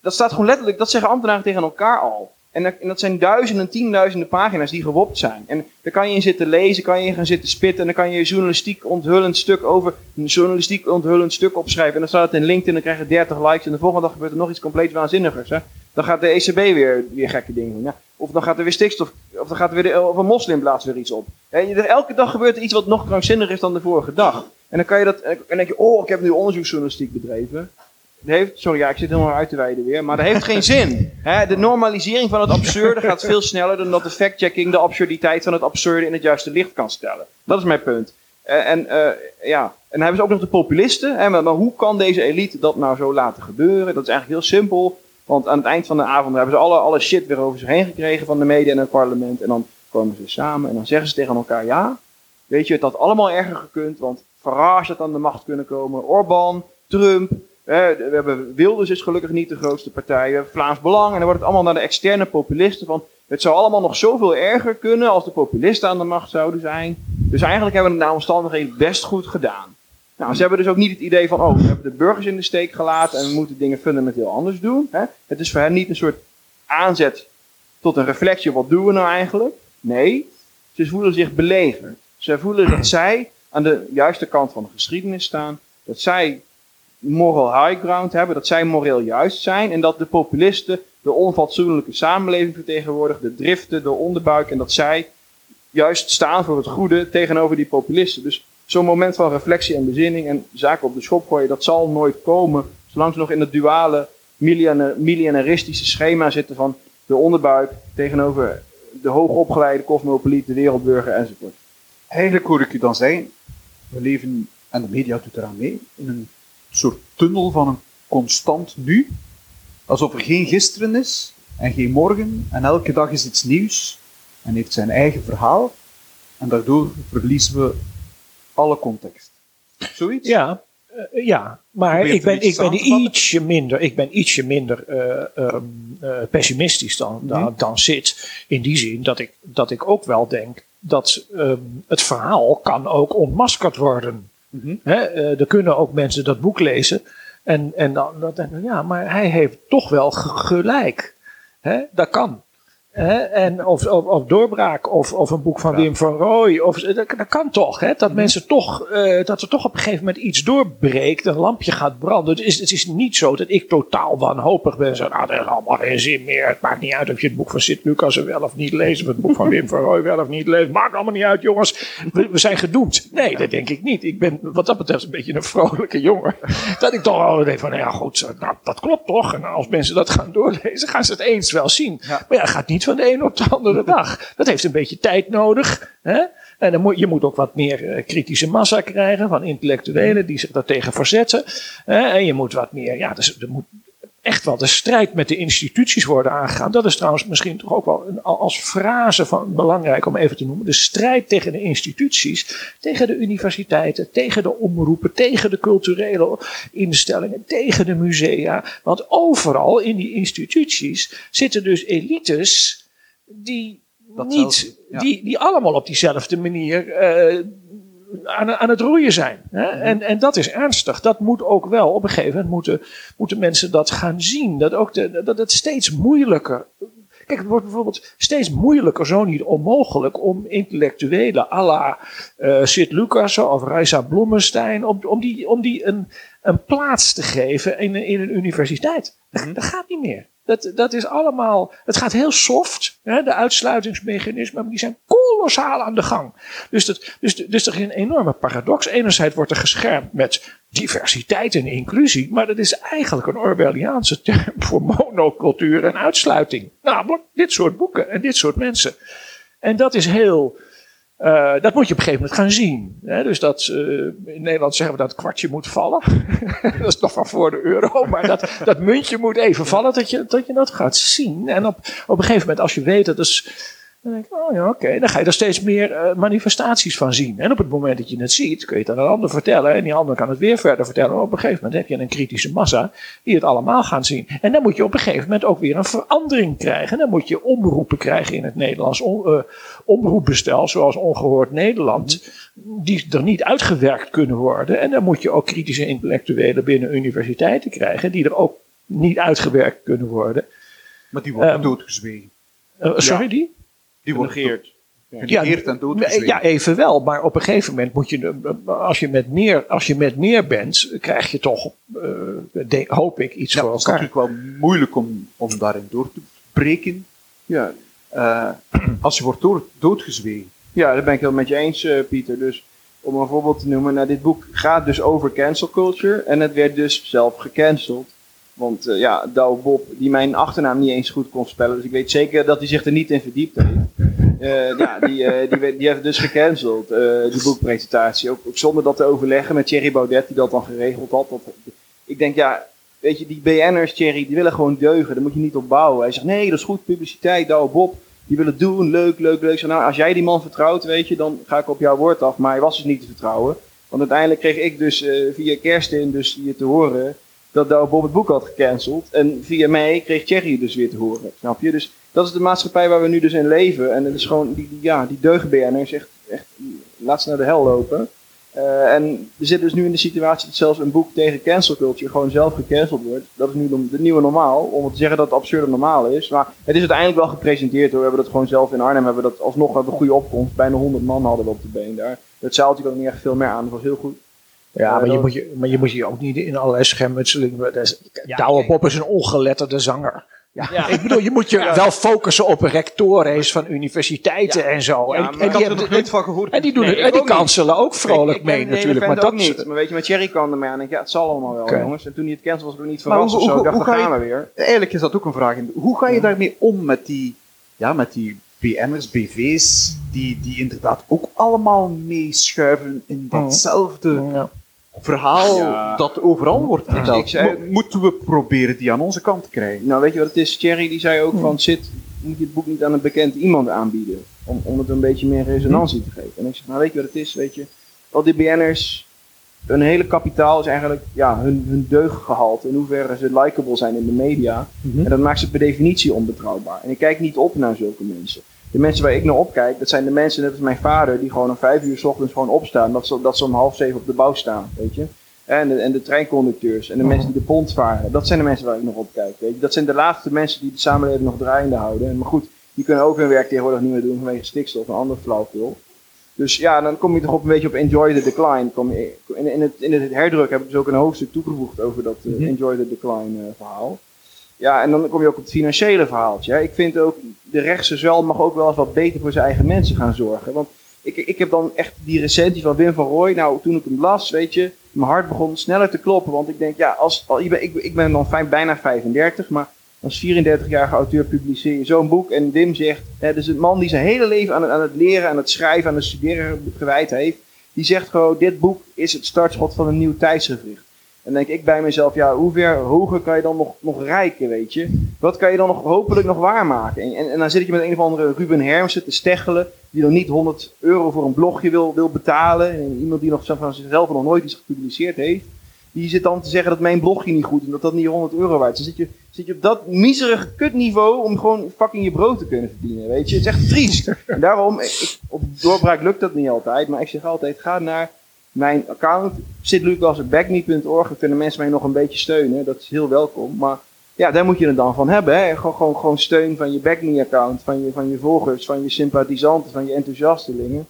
Dat staat gewoon letterlijk, dat zeggen ambtenaren tegen elkaar al. En dat, en dat zijn duizenden, tienduizenden pagina's die gewopt zijn. En daar kan je in zitten lezen, kan je in gaan zitten spitten. En dan kan je journalistiek onthullend stuk over een journalistiek onthullend stuk opschrijven. En dan staat het in LinkedIn, dan krijg je 30 likes. En de volgende dag gebeurt er nog iets compleet waanzinnigers. Hè? Dan gaat de ECB weer, weer gekke dingen doen. Of dan gaat er weer stikstof, of dan gaat er weer of een moslim weer iets op. Je- elke dag gebeurt er iets wat nog krankzinniger is dan de vorige dag. En dan kan je dat, en dan denk je, oh, ik heb nu onderzoeksjournalistiek bedreven. Heeft, sorry, ja, ik zit helemaal uit te wijden weer, maar dat heeft geen <laughs> zin. De normalisering van het absurde gaat veel sneller dan dat de fact-checking de absurditeit van het absurde in het juiste licht kan stellen. Dat is mijn punt. Eh, en, eh, ja. en dan hebben ze ook nog de populisten. Hè, maar, maar hoe kan deze elite dat nou zo laten gebeuren? Dat is eigenlijk heel simpel. Want aan het eind van de avond hebben ze alle, alle shit weer over zich heen gekregen van de media en het parlement. En dan komen ze samen en dan zeggen ze tegen elkaar: ja, weet je, het had allemaal erger gekund. Want Farage had aan de macht kunnen komen, Orbán, Trump. Hè, we hebben Wilders is gelukkig niet de grootste partij. We hebben Vlaams Belang. En dan wordt het allemaal naar de externe populisten van... Het zou allemaal nog zoveel erger kunnen als de populisten aan de macht zouden zijn. Dus eigenlijk hebben we het naar omstandigheden best goed gedaan. Nou, ze hebben dus ook niet het idee van, oh, we hebben de burgers in de steek gelaten en we moeten dingen fundamenteel anders doen. Hè? Het is voor hen niet een soort aanzet tot een reflectie, wat doen we nou eigenlijk? Nee, ze voelen zich belegerd. Ze voelen dat zij aan de juiste kant van de geschiedenis staan, dat zij moral high ground hebben, dat zij moreel juist zijn en dat de populisten de onfatsoenlijke samenleving vertegenwoordigen, de driften, de onderbuik en dat zij juist staan voor het goede tegenover die populisten. Dus zo'n moment van reflectie en bezinning en zaken op de schop gooien, dat zal nooit komen zolang ze nog in het duale miljonaristische schema zitten van de onderbuik tegenover de hoogopgeleide cosmopoliet, de wereldburger enzovoort. Eigenlijk hoor ik u dan zeggen, we leven, en de media doet eraan mee, in een soort tunnel van een constant nu. Alsof er geen gisteren is en geen morgen en elke dag is iets nieuws en heeft zijn eigen verhaal. En daardoor verliezen we alle context. Zoiets? Ja, eh, ja. maar ik ben, ik ben ietsje minder, ik ben ietsje minder eh, ehm, eh, pessimistisch dan, dan, Mhm. dan zit. In die zin dat ik, dat ik ook wel denk dat ehm, het verhaal kan ook ontmaskerd worden. Hè, eh, er kunnen ook mensen dat boek lezen. En, en dan, dan denken ja, maar hij heeft toch wel ge- gelijk. Hè, dat kan. Hè, en of, of, of Doorbraak of, of een boek van Ja. Mhm. Wim van Rooij. Of, dat, dat kan toch. Hè, dat mensen toch, eh, dat er toch op een gegeven moment iets doorbreekt. Een lampje gaat branden. Het is, het is niet zo dat ik totaal wanhopig ben. Zo, nou, dat is allemaal geen zin meer. Het maakt niet uit of je het boek van Sint Lucas wel of niet leest. Of het boek van Wim van Rooij wel of niet leest. Maakt allemaal niet uit, jongens. We, we zijn gedoemd. Nee, dat denk ik niet. Ik ben wat dat betreft een beetje een vrolijke jongen. <laughs> Dat ik toch al denk van, nou ja goed, nou, dat klopt toch. En als mensen dat gaan doorlezen, gaan ze het eens wel zien. Ja. Maar ja, gaat niet van de ene op de andere <laughs> dag. Dat heeft een beetje tijd nodig. Hè? En dan moet, je moet ook wat meer eh, kritische massa krijgen van intellectuelen die zich daartegen verzetten. Hè? En je moet wat meer, ja, dus, er moet echt wel de strijd met de instituties worden aangegaan. Dat is trouwens misschien toch ook wel een, als frase van belangrijk om even te noemen. De strijd tegen de instituties, tegen de universiteiten, tegen de omroepen, tegen de culturele instellingen, tegen de musea. Want overal in die instituties zitten dus elites die niet, ja. die, die allemaal op diezelfde manier eh, aan, aan het roeien zijn. Hè? En, en dat is ernstig. Dat moet ook wel, op een gegeven moment moeten, moeten mensen dat gaan zien. Dat, ook de, dat het steeds moeilijker. Kijk, het wordt bijvoorbeeld steeds moeilijker, zo niet onmogelijk, om intellectuelen à la eh Sid Lucas of Reisa Bloemenstein, om, om die, om die een, een plaats te geven in, een- in een universiteit. Dat, dat gaat niet meer. Dat, dat is allemaal, het gaat heel soft. Hè? De uitsluitingsmechanismen maar die zijn kolossaal aan de gang. Dus, dat, dus, dus er is een enorme paradox. Enerzijds wordt er geschermd met diversiteit en inclusie. Maar dat is eigenlijk een Orwelliaanse term <laughs> voor monocultuur en uitsluiting. Namelijk dit soort boeken en dit soort mensen. En dat is heel. Eh, dat moet je op een gegeven moment gaan zien. Hè? Dus dat, eh, in Nederland zeggen we dat kwartje moet vallen. <laughs> dat is nog van voor de euro. Maar dat, dat muntje moet even vallen dat je, dat je dat gaat zien. En op, op een gegeven moment, als je weet dat is. Dan denk ik, oh ja, oké. Dan ga je er steeds meer eh, manifestaties van zien. En op het moment dat je het ziet, kun je het aan een ander vertellen. En die ander kan het weer verder vertellen. Maar op een gegeven moment heb je een kritische massa die het allemaal gaan zien. En dan moet je op een gegeven moment ook weer een verandering krijgen. En dan moet je omroepen krijgen in het Nederlands. On, eh, omroepbestel, zoals Ongehoord Nederland. Die er niet uitgewerkt kunnen worden. En dan moet je ook kritische intellectuelen binnen universiteiten krijgen. Die er ook niet uitgewerkt kunnen worden. Maar die wordt Ehm, doodgezwegen. Eh, sorry, die? Die wordt Genegeerd. genegeerd en doodgezwegen. Ja, evenwel. Maar op een gegeven moment moet je, als je met meer, als je met meer bent, krijg je toch, eh, de- hoop ik, iets Ja, voor het is elkaar. natuurlijk wel moeilijk om, om daarin door te breken. Ja, Eh, <clears throat> als je wordt dood, doodgezwegen. Ja, daar ben ik het met je eens, eh, Pieter. Dus om een voorbeeld te noemen, nou, dit boek gaat dus over cancel culture. En het werd dus zelf gecanceld. Want eh, ja, Douwe Bob, die mijn achternaam niet eens goed kon spellen. Dus ik weet zeker dat hij zich er niet in verdiept heeft. Eh, ja, die, eh, die, die dus gecanceld, die boekpresentatie. Ook, zonder dat te overleggen met Thierry Baudet, die dat dan geregeld had. Dat, ik denk, ja, weet je, die BN'ers, Thierry, die willen gewoon deugen. Daar moet je niet op bouwen. Hij zegt, nee, dat is goed, publiciteit, Douwe Bob. Die willen doen, leuk, leuk, leuk. Zeg, nou, als jij die man vertrouwt, weet je, dan ga ik op jouw woord af. Maar hij was dus niet te vertrouwen. Want uiteindelijk kreeg ik dus via Kerstin dus hier te horen dat Douwe Bob het boek had gecanceld. En via mij kreeg Thierry het dus weer te horen. Snap je? Dus dat is de maatschappij waar we nu dus in leven. En het is gewoon, die, ja, die deugenberners, echt, echt, laat ze naar de hel lopen. Eh, en we zitten dus nu in de situatie dat zelfs een boek tegen cancel culture gewoon zelf gecanceld wordt. Dat is nu de, nieuwe normaal, om te zeggen dat het absurde normaal is. Maar het is uiteindelijk wel gepresenteerd hoor. We hebben dat gewoon zelf in Arnhem, hebben we dat alsnog een goede opkomst. Bijna 100 man hadden we op de been daar. Dat zou natuurlijk ook niet echt veel meer aan, dat was heel goed. Ja, maar, je moet je, maar je moet je ook niet in allerlei schermutselingen. Dus, Ja, Douwe kijk. Bob is een ongeletterde zanger. Ja, Ja. Ik bedoel, je moet je <laughs> Ja. wel focussen op rectoren van universiteiten Ja. en zo. Ja, en, die, had er nog nooit van gehoord. en die, doen Nee, het, en die niet. kanselen ook vrolijk Ik- ik ken mee natuurlijk. Maar dat ook niet. Maar weet je, met Thierry kwam er mee aan. Ik, ja, het zal allemaal wel, jongens. En toen hij het cancelde was ik ook niet verrast hoe- of zo. hoe- Ik dacht, hoe daar je- gaan we weer. Eigenlijk is dat ook een vraag. in- Hoe ga je daarmee om met die, ja, met die BN'ers, BV's, die, die inderdaad ook allemaal meeschuiven in datzelfde Ja. Verhaal Ja. dat overal wordt verteld? ik zei- Mo- Moeten we proberen die aan onze kant te krijgen? Nou, weet je wat het is? Thierry die zei ook van, zit, moet je het boek niet aan een bekend iemand aanbieden? Om, om het een beetje meer resonantie te geven. En ik zeg, nou weet je wat het is? Weet je, al die BN'ers, hun hele kapitaal is eigenlijk ja, hun, hun deugdgehalte. In hoeverre ze likable zijn in de media. Mhm. En dat maakt ze per definitie onbetrouwbaar. En ik kijk niet op naar zulke mensen. De mensen waar ik naar opkijk, dat zijn de mensen, net als mijn vader, die gewoon om vijf uur s ochtends gewoon opstaan. Dat ze, dat ze om half zeven op de bouw staan, weet je. En de, en de treinconducteurs en de mensen die de pont varen. Dat zijn de mensen waar ik nog op kijk, weet je. Dat zijn de laatste mensen die de samenleving nog draaiende houden. En, maar goed, die kunnen ook hun werk tegenwoordig niet meer doen vanwege stikstof en ander flauwkul. Dus ja, dan kom je toch op een beetje op Enjoy the Decline. Kom je, in, in, het, in het herdruk heb ik dus ook een hoofdstuk toegevoegd over dat eh, Mhm. Enjoy the Decline eh, verhaal. Ja, en dan kom je ook op het financiële verhaaltje. hè. Ik vind ook, de rechtse zwel mag ook wel eens wat beter voor zijn eigen mensen gaan zorgen. Want ik, ik heb dan echt die recensie van Wim van Rooij. Nou, toen ik hem las, weet je, mijn hart begon sneller te kloppen. Want ik denk, ja, als, al, ik, ben, ik, ik ben dan fijn, bijna 35, maar als 34-jarige auteur publiceer je zo'n boek. En Wim zegt, hè, dus een man die zijn hele leven aan het, aan het leren, aan het schrijven, aan het studeren gewijd heeft. Die zegt gewoon, dit boek is het startschot van een nieuw tijdsgevricht. En dan denk ik bij mezelf, ja, hoe ver hoger kan je dan nog, nog rijken, weet je? Wat kan je dan nog hopelijk nog waarmaken? En, en, en dan zit je met een of andere Ruben Hermsen te steggelen, die dan niet 100 euro voor een blogje wil, wil betalen. En iemand die nog van zichzelf nog nooit iets gepubliceerd heeft. Die zit dan te zeggen dat mijn blogje niet goed is en dat dat niet 100 euro waard is. Dan zit je, zit je op dat miserige kutniveau om gewoon fucking je brood te kunnen verdienen, weet je? Het is echt triest. <laughs> En daarom, ik, op doorbraak lukt dat niet altijd, maar ik zeg altijd, ga naar mijn account sitlucas.backme.org. Dan kunnen mensen mij nog een beetje steunen. Dat is heel welkom. Maar ja, daar moet je het dan van hebben. Hè? Gewoon, gewoon, gewoon steun van je backme-account, van je, van je volgers, van je sympathisanten, van je enthousiastelingen.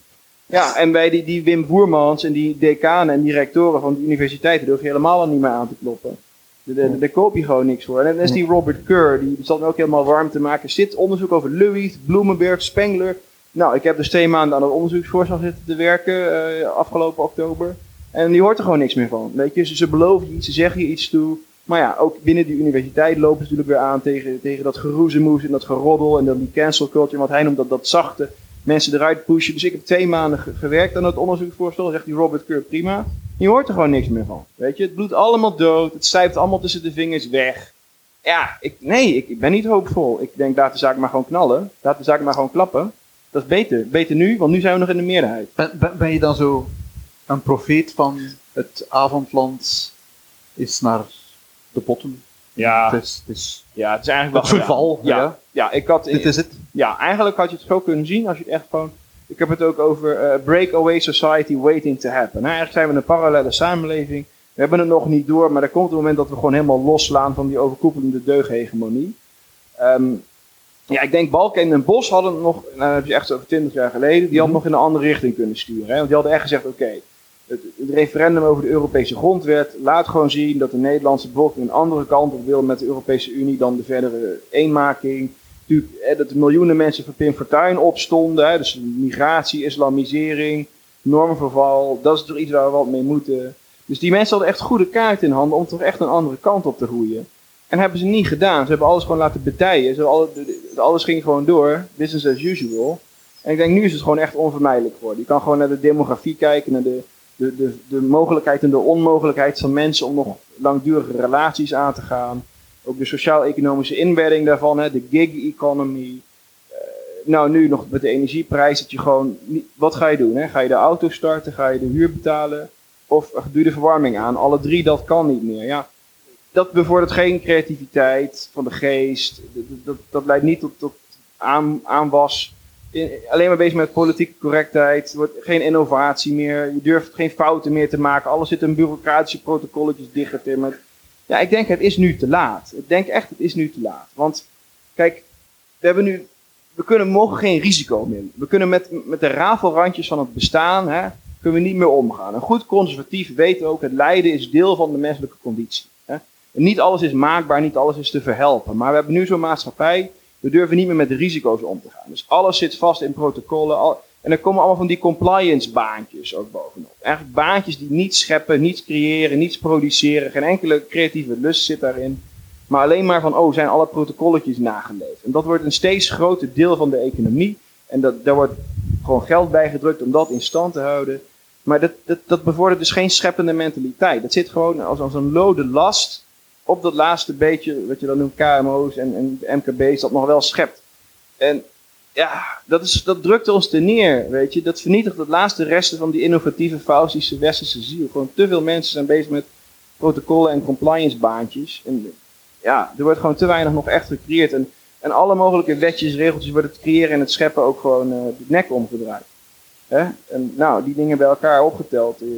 Ja, en bij die, die Wim Voermans en die decanen en die rectoren van de universiteiten durf je helemaal al niet meer aan te kloppen. Daar- daar- Daar koop je gewoon niks voor. En dan is die Robert Kerr, die zal me ook helemaal warm te maken. Zit onderzoek over Louis, Bloemenberg, Spengler. Nou, ik heb dus twee maanden aan het onderzoeksvoorstel zitten te werken eh, afgelopen oktober. En die hoort er gewoon niks meer van. Weet je, ze, beloven je iets, ze zeggen je iets toe. Maar ja, ook binnen die universiteit lopen ze natuurlijk weer aan tegen, tegen dat geroezemoes en dat geroddel en dan die cancel culture. Wat hij noemt dat, dat zachte mensen eruit pushen. Dus ik heb twee maanden ge- gewerkt aan dat onderzoeksvoorstel. Zegt die Robert Keur prima. Je hoort er gewoon niks meer van. Weet je, het bloedt allemaal dood. Het stijft allemaal tussen de vingers weg. Ja, ik, nee, ik, ik ben niet hoopvol. Ik denk, laat de zaak maar gewoon knallen. Laat de zaak maar gewoon klappen. Dat is beter. Beter nu, want nu zijn we nog in de meerderheid. Ben, ben, ben je dan zo een profeet van het avondland is naar de botten? Ja, Het is, het is ja het is eigenlijk het wel verval. Ja, Ja. ja, ik had, Dit is het. ja, eigenlijk had je het zo kunnen zien als je het echt gewoon. Ik heb het ook over eh, breakaway society waiting to happen. Nou, eigenlijk zijn we een parallele samenleving. We hebben het nog niet door, maar er komt een moment dat we gewoon helemaal losslaan van die overkoepelende deughegemonie. Ehm, ja, ik denk Balken en Bos hadden het nog, nou, heb je echt over 20 jaar geleden, die hadden nog in een andere richting kunnen sturen. Hè? Want die hadden echt gezegd: oké, het, het referendum over de Europese grondwet laat gewoon zien dat de Nederlandse bevolking een andere kant op wil met de Europese Unie dan de verdere eenmaking. Natuurlijk, hè, dat er miljoenen mensen voor Pim Fortuyn opstonden. Hè, dus migratie, islamisering, normverval. Dat is toch iets waar we wat mee moeten. Dus die mensen hadden echt goede kaart in handen om toch echt een andere kant op te groeien. En hebben ze niet gedaan. Ze hebben alles gewoon laten betijen. Ze hebben alle- de- de- alles ging gewoon door. Business as usual. En ik denk nu is het gewoon echt onvermijdelijk geworden. Je kan gewoon naar de demografie kijken, naar de, de, de, de mogelijkheid en de onmogelijkheid van mensen om nog langdurige relaties aan te gaan. Ook de sociaal-economische inbedding daarvan, hè, de gig economy. Eh, nou, nu nog met de energieprijs, dat je gewoon. Wat ga je doen? Hè? Ga je de auto starten? Ga je de huur betalen? of doe je de verwarming aan. Alle drie, dat kan niet meer. Ja, dat bevordert geen creativiteit van de geest. Dat, dat, leidt niet tot, tot aan, aanwas. In- alleen maar bezig met politieke correctheid. Er wordt geen innovatie meer. Je durft geen fouten meer te maken. Alles zit in bureaucratische protocolletjes dichtgetimmerd. Ja, ik denk het is nu te laat. Ik denk echt het is nu te laat. Want kijk, we hebben nu we kunnen, mogen geen risico meer. We kunnen met, met de rafelrandjes van het bestaan, hè, kunnen we niet meer omgaan. Een goed conservatief weet ook, het lijden is deel van de menselijke conditie. Niet alles is maakbaar, niet alles is te verhelpen. Maar we hebben nu zo'n maatschappij, we durven niet meer met risico's om te gaan. Dus alles zit vast in protocollen. En er komen allemaal van die compliance baantjes ook bovenop. Eigenlijk baantjes die niets scheppen, niets creëren, niets produceren. Geen enkele creatieve lust zit daarin. Maar alleen maar van, oh, zijn alle protocolletjes nageleefd. En dat wordt een steeds groter deel van de economie. En dat, daar wordt gewoon geld bij gedrukt om dat in stand te houden. Maar dat, dat, dat bevordert dus geen scheppende mentaliteit. Dat zit gewoon als, als een lode last op dat laatste beetje, wat je dan noemt KMO's en, en MKB's, dat nog wel schept. En ja, dat, is, dat drukt ons te neer, weet je. Dat vernietigt het laatste resten van die innovatieve, faustische, westerse ziel. Gewoon te veel mensen zijn bezig met protocollen en compliance baantjes. En ja, er wordt gewoon te weinig nog echt gecreëerd. En, en alle mogelijke wetjes, regeltjes worden het creëren en het scheppen ook gewoon eh, de nek omgedraaid. Hè? En nou, die dingen bij elkaar opgeteld. eh,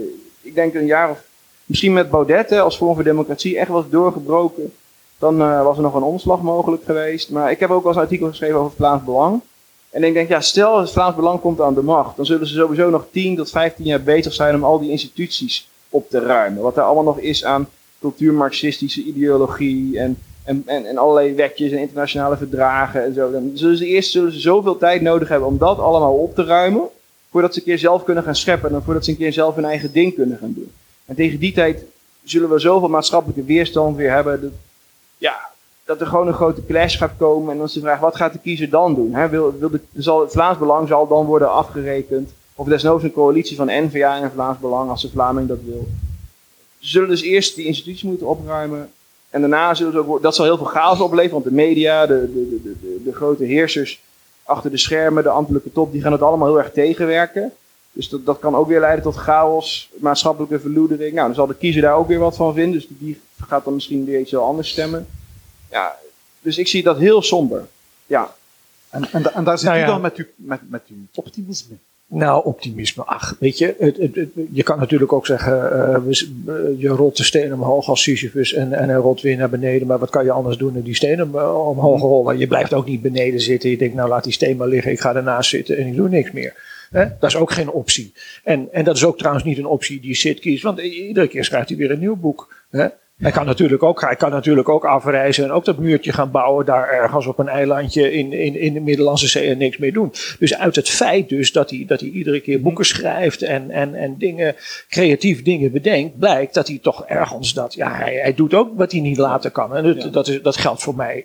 ik denk een jaar of misschien met Baudet als vorm voor democratie echt was doorgebroken. Dan eh, was er nog een omslag mogelijk geweest. Maar ik heb ook wel eens een artikel geschreven over het Vlaams Belang. En ik denk, ja, stel het Vlaams Belang komt aan de macht. Dan zullen ze sowieso nog 10 tot 15 jaar bezig zijn om al die instituties op te ruimen. Wat er allemaal nog is aan cultuurmarxistische ideologie en, en, en, en allerlei wetjes en internationale verdragen en zo. Dan zullen ze eerst zullen ze zoveel tijd nodig hebben om dat allemaal op te ruimen. Voordat ze een keer zelf kunnen gaan scheppen en voordat ze een keer zelf hun eigen ding kunnen gaan doen. En tegen die tijd zullen we zoveel maatschappelijke weerstand weer hebben. Dat, ja, dat er gewoon een grote clash gaat komen. En dan is de vraag, wat gaat de kiezer dan doen? Wil, wil de, zal, het Vlaams Belang zal dan worden afgerekend. Of desnoods een coalitie van N-VA en Vlaams Belang als de Vlaming dat wil. Ze zullen dus eerst die institutie moeten opruimen. En daarna zullen ze ook, dat zal heel veel chaos opleveren. Want de media, de, de, de, de, de grote heersers achter de schermen, de ambtelijke top, die gaan het allemaal heel erg tegenwerken. Dus dat, dat kan ook weer leiden tot chaos, maatschappelijke verloedering. Nou, dan zal de kiezer daar ook weer wat van vinden. Dus die gaat dan misschien weer iets heel anders stemmen. Ja, dus ik zie dat heel somber. Ja, En, en, en daar zit Nou u dan met uw, met, met uw optimisme. Nou, optimisme. Ach, weet je, het, het, het- je kan natuurlijk ook zeggen, eh, eh, je rolt de steen omhoog als Sisyphus en, en hij rolt weer naar beneden. Maar wat kan je anders doen dan die steen om- eh, omhoog rollen? Je blijft ook niet beneden zitten. Je denkt, nou laat die steen maar liggen, ik ga ernaast zitten en ik doe niks meer. Hè? Dat is ook geen optie. En, en dat is ook trouwens niet een optie die Sid kiest, want iedere keer schrijft hij weer een nieuw boek. Hè? Hij kan, natuurlijk ook, hij kan natuurlijk ook afreizen en ook dat muurtje gaan bouwen daar ergens op een eilandje in, in, in de Middellandse Zee en niks mee doen. Dus uit het feit dus dat hij, dat hij iedere keer boeken schrijft en, en, en dingen, creatief dingen bedenkt, blijkt dat hij toch ergens dat, ja, hij, hij doet ook wat hij niet laten kan. En dat, Ja. dat, is, dat geldt voor mij,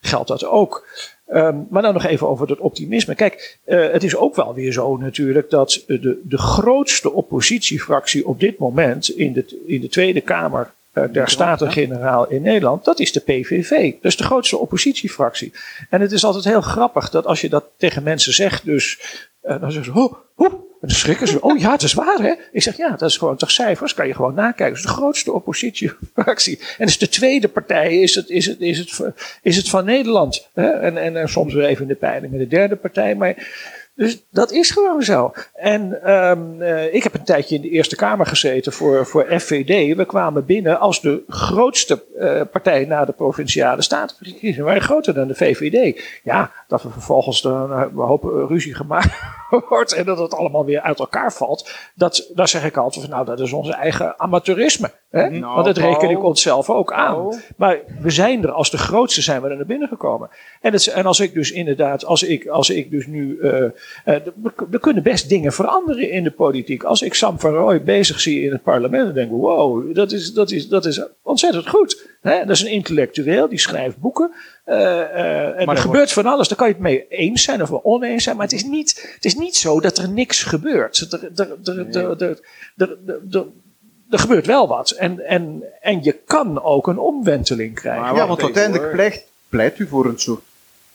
geldt dat ook. Ehm, maar dan nog even over dat optimisme. Kijk, eh, het is ook wel weer zo natuurlijk dat de, de grootste oppositiefractie op dit moment in de, in de Tweede Kamer eh, der Staten-Generaal in Nederland, dat is de PVV. Dat is de grootste oppositiefractie. En het is altijd heel grappig dat als je dat tegen mensen zegt, dus eh, dan zeggen ze, oh, oh, en dan schrikken ze, oh ja, het is waar hè. Ik zeg, ja, dat is gewoon toch cijfers, kan je gewoon nakijken. Het is de grootste oppositiefractie. En dus de tweede partij is het, is het, is het, is het van Nederland. Hè? En, en, en soms weer even in de peilingen de derde partij. Maar dus dat is gewoon zo. En um, uh, ik heb een tijdje in de Eerste Kamer gezeten voor, voor FVD. We kwamen binnen als de grootste uh, partij na de provinciale statenverkiezingen. We waren groter dan de VVD. Ja, dat we vervolgens een hoop ruzie gemaakt wordt en dat het allemaal weer uit elkaar valt. Dat, daar zeg ik altijd van, nou, dat is onze eigen amateurisme. Hè? Nou, Want dat reken ik onszelf ook aan. Paul. Maar we zijn er, als de grootste zijn we er naar binnen gekomen. En, het, en als ik dus inderdaad, als ik, als ik dus nu, uh, uh, er kunnen best dingen veranderen in de politiek. Als ik Sam van Rooij bezig zie in het parlement, dan denk ik, wow, dat is, dat is, dat is ontzettend goed. Hè? Dat is een intellectueel, die schrijft boeken. Uh, uh, en er gebeurt van alles, daar kan je het mee eens zijn of wel oneens zijn. Maar het is niet, het is niet zo dat er niks gebeurt. Er, gebeurt wel wat. En, en, en je kan ook een omwenteling krijgen. Maar ja, want uiteindelijk pleit, pleit u voor een soort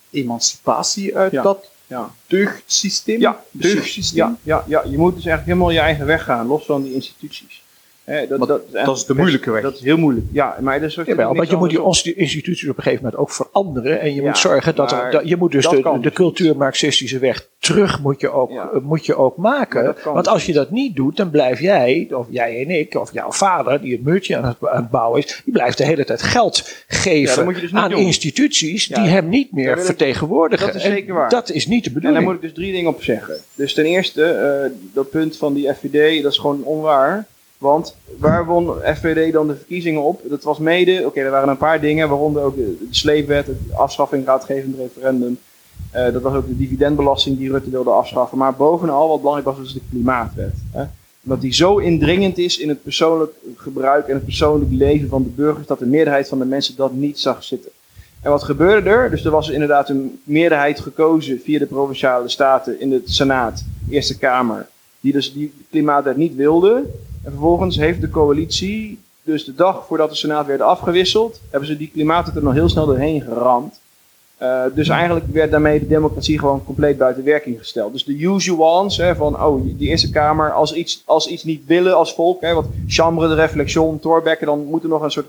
emancipatie uit Ja. dat Ja. deugdsysteem. Ja, deugdsysteem. Ja, ja, ja, je moet dus eigenlijk helemaal je eigen weg gaan, los van die instituties. Hè, dat, dat, dat is de moeilijke weg. Dat is heel moeilijk. Ja, maar dat is Jawel, want je moet die instituties op een gegeven moment ook veranderen. En je Ja, moet zorgen dat, er, dat je moet dus de, de dus cultuur-marxistische weg terug moet je ook, Ja. eh, moet je ook maken. Want dus als je dat niet doet, dan blijf jij, of jij en ik, of jouw vader, die het muurtje aan het, aan het bouwen is, die blijft de hele tijd geld geven dus aan doen. instituties Ja, die hem niet meer vertegenwoordigen. dat is En zeker waar. Dat is niet de En daar bedoeling. moet ik dus drie dingen op zeggen. Dus ten eerste, eh, dat punt van die FVD, dat is gewoon onwaar. Want waar won FVD dan de verkiezingen op? Dat was mede, oké, er waren een paar dingen, waaronder ook de, sleepwet, de afschaffing raadgevend referendum. Eh, dat was ook de dividendbelasting die Rutte wilde afschaffen. Maar bovenal, wat belangrijk was, was de klimaatwet. Hè? Omdat die zo indringend is in het persoonlijk gebruik en het persoonlijk leven van de burgers, dat de meerderheid van de mensen dat niet zag zitten. En wat gebeurde er? Dus er was inderdaad een meerderheid gekozen via de provinciale staten in de Senaat, Eerste Kamer, die dus die klimaatwet niet wilde. En vervolgens heeft de coalitie, dus de dag voordat de Senaat werd afgewisseld, hebben ze die klimaatwet er nog heel snel doorheen geramd. Eh, dus eigenlijk werd daarmee de democratie gewoon compleet buiten werking gesteld. Dus de usual ones, hè, van oh, die Eerste Kamer, als iets, als iets niet willen als volk, hè, wat chambre de réflexion, Thorbecke, dan moet er nog een soort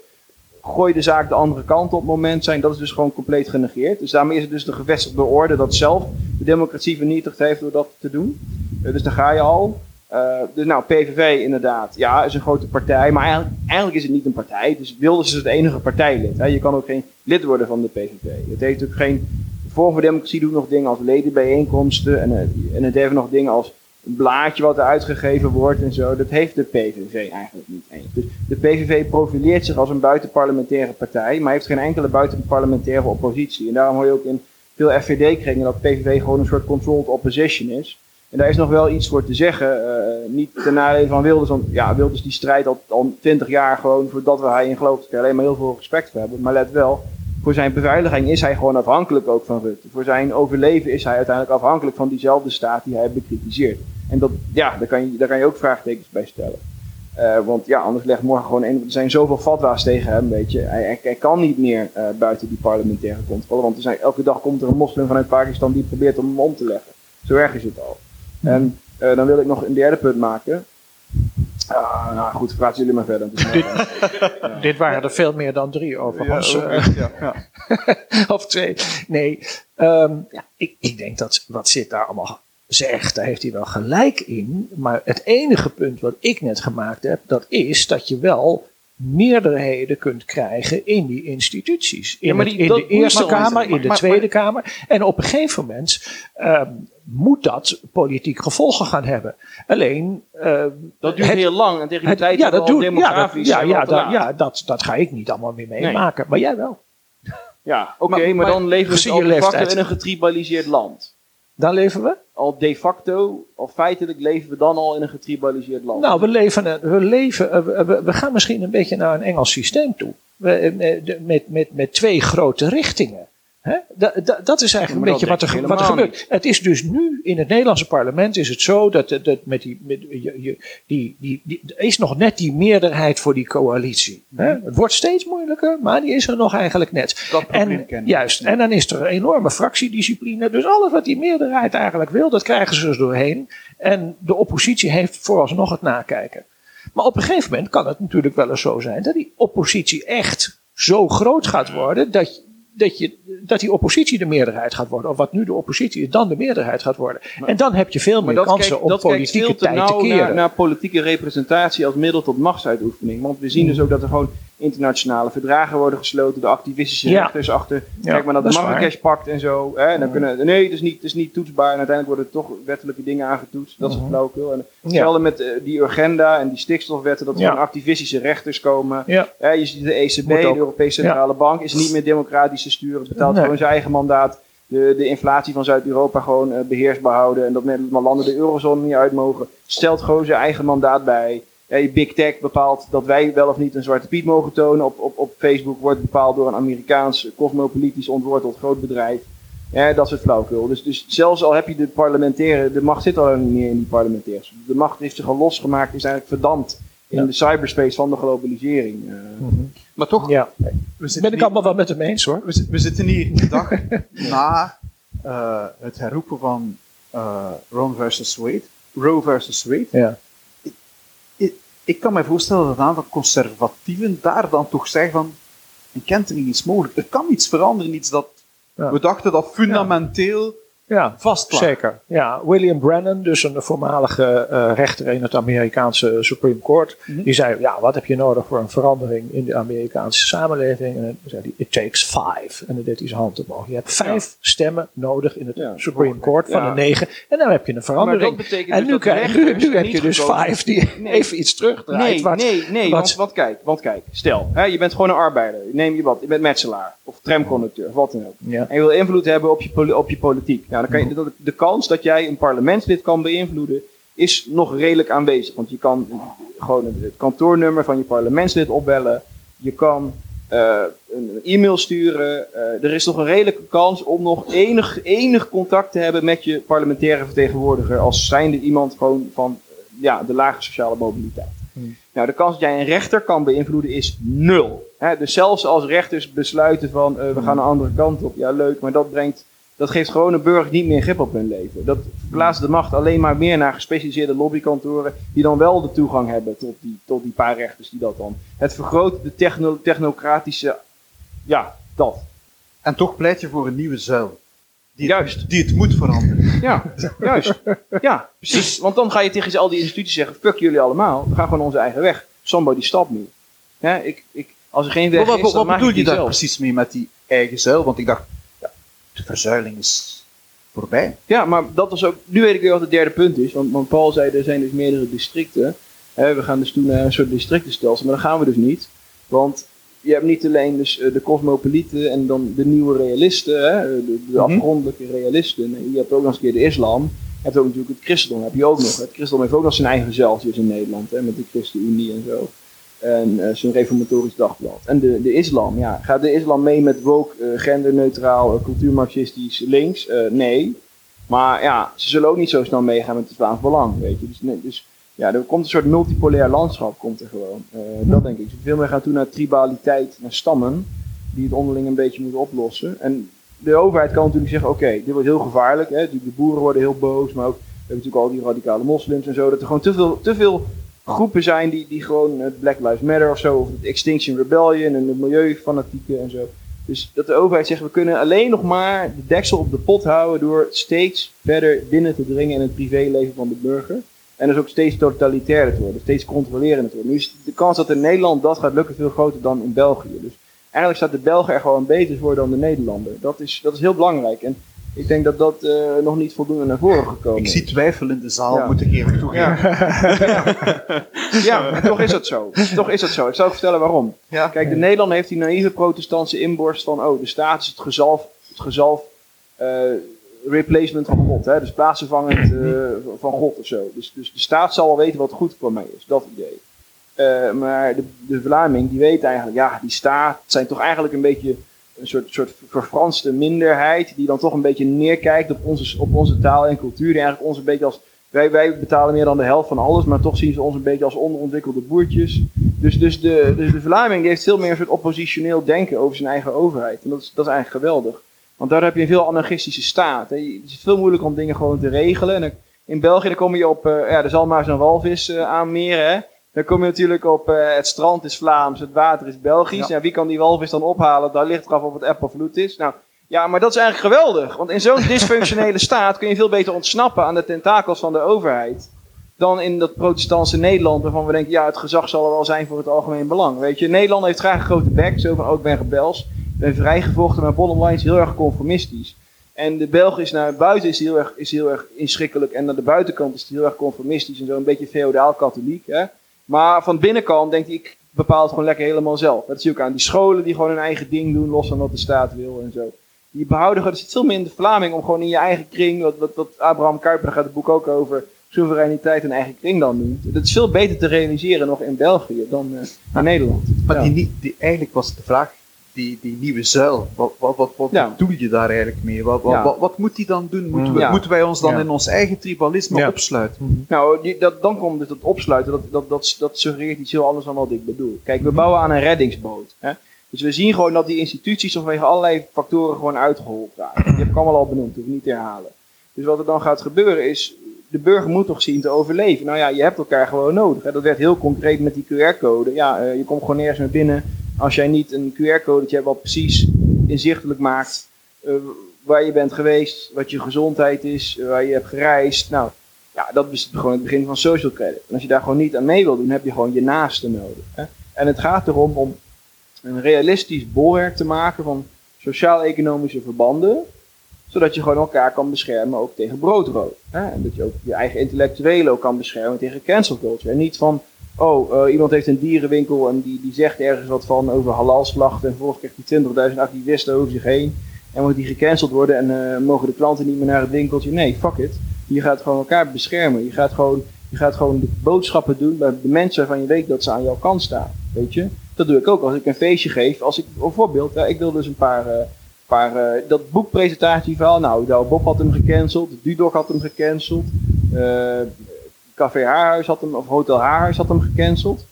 gooi de zaak de andere kant op moment zijn. Dat is dus gewoon compleet genegeerd. Dus daarmee is het dus de gevestigde orde dat zelf de democratie vernietigd heeft door dat te doen. Eh, dus daar ga je al. Eh, dus nou, PVV inderdaad, ja, is een grote partij. Maar eigenlijk, eigenlijk is het niet een partij. Dus Wilders is het enige partijlid. Hè. Je kan ook geen lid worden van de PVV. Het heeft ook geen... Forum voor Democratie doet nog dingen als ledenbijeenkomsten. En, eh, en het heeft nog dingen als een blaadje wat er uitgegeven wordt en zo. Dat heeft de PVV eigenlijk niet eens. Dus de PVV profileert zich als een buitenparlementaire partij, maar heeft geen enkele buitenparlementaire oppositie. En daarom hoor je ook in veel FVD-kringen dat PVV gewoon een soort controlled opposition is. En daar is nog wel iets voor te zeggen. eh, niet ten nadele van Wilders, want ja, Wilders die strijdt al, al 20 jaar gewoon voordat we hij in geloof. Daar kan je alleen maar heel veel respect voor hebben. Maar let wel, voor zijn beveiliging is hij gewoon afhankelijk ook van Rutte. Voor zijn overleven is hij uiteindelijk afhankelijk van diezelfde staat die hij bekritiseert. En dat, ja, daar kan je, daar kan je ook vraagtekens bij stellen. Eh, want ja, anders legt morgen gewoon een. Er zijn zoveel fatwa's tegen hem, weet je. Hij kan niet meer eh, buiten die parlementaire controle. Want er zijn, elke dag komt er een moslim vanuit Pakistan die probeert om hem om te leggen. Zo erg is het al. En eh, dan wil ik nog een derde punt maken. Ah, nou goed, praten jullie maar verder. <laughs> <laughs> Dit waren er veel meer dan drie overigens. Ja, <laughs> of twee. Nee, ehm, ja, ik, ik denk dat wat zit daar allemaal zegt, daar heeft hij wel gelijk in. Maar het enige punt wat ik net gemaakt heb, dat is dat je wel meerderheden kunt krijgen in die instituties. In, Ja, maar het- die- in dat de Eerste Kamer, in de maar- Tweede maar- Kamer. En op een gegeven moment ehm, moet dat politiek gevolgen gaan hebben. Alleen... ehm, dat duurt het- heel lang en tegen die het- tijd ja, dat ja, dat, demografisch ja, ja, ja dat, dat ga ik niet allemaal meer meemaken. Maar jij wel. Ja, oké, Maar- maar, maar- dan leven we dus al de facto in een getribaliseerd land. Daar leven we. Al de facto, al feitelijk leven we dan al in een getribaliseerd land. Nou, we leven, we, leven eh, we, gaan misschien een beetje naar een Engels systeem toe. We, eh, met, met, met twee grote richtingen. Hè? Da, da- dat is eigenlijk een beetje dat wat er, wat er gebeurt. Het is dus nu in het Nederlandse parlement is het zo dat, dat, dat met die, met, je, die, die, die, is nog net die meerderheid voor die coalitie. Hè? Het wordt steeds moeilijker, maar die is er nog eigenlijk net. Dat En, juist, en dan is er een enorme fractiediscipline. Dus alles wat die meerderheid eigenlijk wil, dat krijgen ze dus doorheen. En de oppositie heeft vooralsnog het nakijken. Maar op een gegeven moment kan het natuurlijk wel eens zo zijn dat die oppositie echt zo groot gaat worden dat, dat, je, dat die oppositie de meerderheid gaat worden. Of wat nu de oppositie is, dan de meerderheid gaat worden. en dan heb je veel meer kansen kijkt- om politieke veel te tijd te keren. Naar, naar politieke representatie als middel tot machtsuitoefening. Want we zien dus ook dat er gewoon internationale verdragen worden gesloten. De activistische Ja. rechters achter. Ja, Kijk maar naar de. Marrakesh-pact en zo. Hè? En dan kunnen, nee, het is, niet, het is niet toetsbaar. En uiteindelijk worden er toch wettelijke dingen aangetoetst. Dat is Mhm. het flauwekul. En Ja. hetzelfde met eh, die Urgenda en die stikstofwetten. Dat er gewoon activistische rechters komen. Ja. Ja, je ziet de ECB, de. Europese Centrale Bank, is niet meer democratisch te sturen. Het betaalt Nee. gewoon zijn eigen mandaat. De, de inflatie van Zuid-Europa gewoon eh, beheersbaar houden. En dat met landen de eurozone niet uit mogen. Stelt gewoon zijn eigen mandaat bij. Ja, Big Tech bepaalt dat wij wel of niet een zwarte piet mogen tonen. Op, op, op Facebook wordt bepaald door een Amerikaans cosmopolitisch ontworteld groot bedrijf. Ja, dat soort flauwkul. Dus, dus zelfs al heb je de parlementaire, de macht zit al niet meer in die parlementairs. De macht heeft zich al losgemaakt, is eigenlijk verdampt in Ja. de cyberspace van de globalisering. eh. Mhm. Maar toch, Ja, we ben zitten, ik allemaal wel met hem eens hoor. we, zi- we zitten hier de dag <laughs> na eh, het herroepen van eh Roe versus Wade. Roe versus Wade. Ja. Ik kan me voorstellen dat een aantal conservatieven daar dan toch zeggen van, een kentering is mogelijk. Er kan iets veranderen, iets dat Ja. we dachten dat fundamenteel Ja, vast zeker. Ja, William Brennan, dus een voormalige eh, rechter in het Amerikaanse Supreme Court, Mhm. die zei: Ja, wat heb je nodig voor een verandering in de Amerikaanse samenleving? En dan zei hij: It takes five. En dan deed hij zijn hand omhoog. Je hebt vijf stemmen nodig in het Ja. Supreme Court van Ja. de negen. En dan heb je een Maar verandering. dat En dus nu, krijg, nu, heb je dus vijf die Nee. even iets terugdraait. Nee, wat- nee, nee. wat- Want, want kijk, want kijk, stel, hè, je bent gewoon een arbeider. Neem je wat, je bent metselaar of tramconducteur of wat dan ook. En je wil invloed hebben op je, op je politiek. Nou, dan kan je, de, de kans dat jij een parlementslid kan beïnvloeden is nog redelijk aanwezig. Want je kan gewoon het, kantoornummer van je parlementslid opbellen. Je kan eh, een, e-mail sturen. Eh, er is nog een redelijke kans om nog enig, enig contact te hebben met je parlementaire vertegenwoordiger. Als zijnde iemand gewoon van eh, ja, de lage sociale mobiliteit. Hmm. Nou, de kans dat jij een rechter kan beïnvloeden is nul. Dus zelfs als rechters besluiten van we gaan een andere kant op, ja leuk, maar dat brengt, dat geeft gewone burgers niet meer grip op hun leven. Dat verplaatst de macht alleen maar meer naar gespecialiseerde lobbykantoren die dan wel de toegang hebben tot die, tot die paar rechters die dat dan. Het vergroot de techno, technocratische, ja, dat. En toch pleit je voor een nieuwe zuil. Die Juist. Die het moet veranderen. Ja, juist. Ja, precies. Want dan ga je tegen al die instituties zeggen, fuck jullie allemaal, we gaan gewoon onze eigen weg. Somebody stop me. Hè, ik, ik, als er geen weg Wat, is, wat, dan wat maak bedoel je daar precies mee met die eigen zuil? Want ik dacht, ja, de verzuiling is voorbij. Ja, maar dat was ook. Nu weet ik weer wat het derde punt is. Want, want Paul zei er zijn dus meerdere districten. Hè, we gaan dus toen naar een soort districtenstelsel. Maar dat gaan we dus niet. Want je hebt niet alleen dus eh, de cosmopolieten en dan de nieuwe realisten. Hè, de, de Mhm. afgrondelijke realisten. Nee, je hebt ook nog eens een keer de islam. Je hebt ook natuurlijk het christendom. Heb je ook nog. Het christendom heeft ook nog zijn eigen zelfjes in Nederland. Hè, met de ChristenUnie en zo. En eh, zijn reformatorisch dagblad. En de, de islam, ja. Gaat de islam mee met woke, eh, genderneutraal, eh, cultuurmarxistisch links? Nee. Maar ja, ze zullen ook niet zo snel meegaan met het Vlaams Belang, weet je. Dus, nee, dus ja, er komt een soort multipolair landschap, komt er gewoon. Eh, Dat denk ik. Ze veel meer gaan toe naar tribaliteit, naar stammen, die het onderling een beetje moeten oplossen. En de overheid kan natuurlijk zeggen, oké, dit wordt heel gevaarlijk. Hè. De boeren worden heel boos, maar ook, we hebben natuurlijk al die radicale moslims en zo. Dat er gewoon te veel, te veel groepen zijn die, die gewoon het Black Lives Matter of zo, of het Extinction Rebellion en de milieufanatieken en zo. Dus dat de overheid zegt, we kunnen alleen nog maar de deksel op de pot houden door steeds verder binnen te dringen in het privéleven van de burger. En dus ook steeds totalitairder te worden, steeds controlerender te worden. Nu is de kans dat in Nederland dat gaat lukken veel groter dan in België. Dus eigenlijk staat de Belgen er gewoon beter voor dan de Nederlander. Dat is, dat is heel belangrijk. En ik denk dat dat eh, nog niet voldoende naar voren gekomen Ik is. zie twijfel in de zaal, Ja. moet ik eerlijk toegeven. <laughs> Ja, maar toch is dat zo. <laughs> Toch is dat zo. Ik zal ook vertellen waarom. Ja. Kijk, de Nederlander heeft die naïeve protestantse inborst van, oh, de staat is het gezalf, het gezalf eh, replacement van God. Hè? Dus plaatsvervangend eh, van God of zo. Dus, dus de staat zal wel weten wat goed voor mij is. Dat idee. Eh, maar de, de Vlaming, die weet eigenlijk, ja, die staat zijn toch eigenlijk een beetje een soort, soort verfranste minderheid. Die dan toch een beetje neerkijkt op onze, op onze taal en cultuur. Die eigenlijk ons een beetje als wij, wij betalen meer dan de helft van alles, maar toch zien ze ons een beetje als onderontwikkelde boertjes. Dus, dus, de, dus de Vlaming heeft veel meer een soort oppositioneel denken over zijn eigen overheid. En dat is, dat is eigenlijk geweldig. Want daar heb je een veel anarchistische staat. Het is veel moeilijker om dingen gewoon te regelen. En in België dan kom je op, eh, ja, er zal maar zo'n walvis eh, aanmeren. Hè. Dan kom je natuurlijk op, eh, het strand is Vlaams, het water is Belgisch. Ja. Wie kan die walvis dan ophalen? Daar ligt eraf of het app of vloed is. Nou, ja, maar dat is eigenlijk geweldig. Want in zo'n <laughs> dysfunctionele staat kun je veel beter ontsnappen aan de tentakels van de overheid. Dan in dat protestantse Nederland, waarvan we denken, ja, het gezag zal er wel zijn voor het algemeen belang. Weet je, Nederland heeft graag een grote bek, zo van, oh, ik ben rebels. Ik ben vrijgevochten, maar bottom line is heel erg conformistisch. En de Belg is naar buiten is heel erg, is heel erg inschikkelijk. En naar de buitenkant is hij heel erg conformistisch en zo een beetje feodaal katholiek. Hè? Maar van binnenkant denkt hij, ik bepaal het gewoon lekker helemaal zelf. Dat zie je ook aan die scholen die gewoon hun eigen ding doen, los van wat de staat wil en zo. Die behouden, er zit veel meer in de Vlaming om gewoon in je eigen kring, wat, wat, wat Abraham Kuyper, daar gaat het boek ook over, soevereiniteit en eigen kring dan noemt. Dat is veel beter te realiseren nog in België dan eh, in Nederland. Maar Ja. die, die, eigenlijk was de vraag, die, die nieuwe zuil, wat, wat, wat, wat Ja. bedoel je daar eigenlijk mee? Wat, wat, Ja. wat, wat moet die dan doen? Moeten, we, Ja. moeten wij ons dan in ons eigen tribalisme opsluiten? Nou, die, dat, dan komt dus dat opsluiten, dat, dat, dat, dat suggereert iets heel anders dan wat ik bedoel. Kijk, we bouwen aan een reddingsboot. Hè? Dus we zien gewoon dat die instituties vanwege allerlei factoren gewoon uitgehold raken. Die heb ik allemaal al benoemd, hoef ik niet te herhalen. Dus wat er dan gaat gebeuren is, de burger moet toch zien te overleven. Nou ja, je hebt elkaar gewoon nodig. Hè. Dat werd heel concreet met die QR-code. Ja, eh, je komt gewoon nergens meer binnen als jij niet een QR-code hebt wat precies inzichtelijk maakt eh, waar je bent geweest, wat je gezondheid is, waar je hebt gereisd. Nou, ja, dat is gewoon het begin van social credit. En als je daar gewoon niet aan mee wil doen, heb je gewoon je naaste nodig. Hè. En het gaat erom om een realistisch bolwerk te maken van sociaal-economische verbanden zodat je gewoon elkaar kan beschermen ook tegen broodrood. Hè? En dat je ook je eigen intellectuelen ook kan beschermen tegen cancel culture. En niet van, oh, uh, iemand heeft een dierenwinkel en die, die zegt ergens wat van over halalslachten. En vervolgens krijgt hij 20.000 activisten over zich heen. En moet die gecanceld worden en uh, mogen de klanten niet meer naar het winkeltje. Nee, fuck it. Je gaat gewoon elkaar beschermen. Je gaat gewoon, je gaat gewoon de boodschappen doen bij de mensen waarvan je weet dat ze aan jouw kant staan. Weet je? Dat doe ik ook als ik een feestje geef. Als ik bijvoorbeeld, uh, ik wil dus een paar maar uh, dat boekpresentatieverhaal, nou, Bob had hem gecanceld, Dudok had hem gecanceld, Café Haarhuis had hem, of Hotel Haarhuis had hem gecanceld.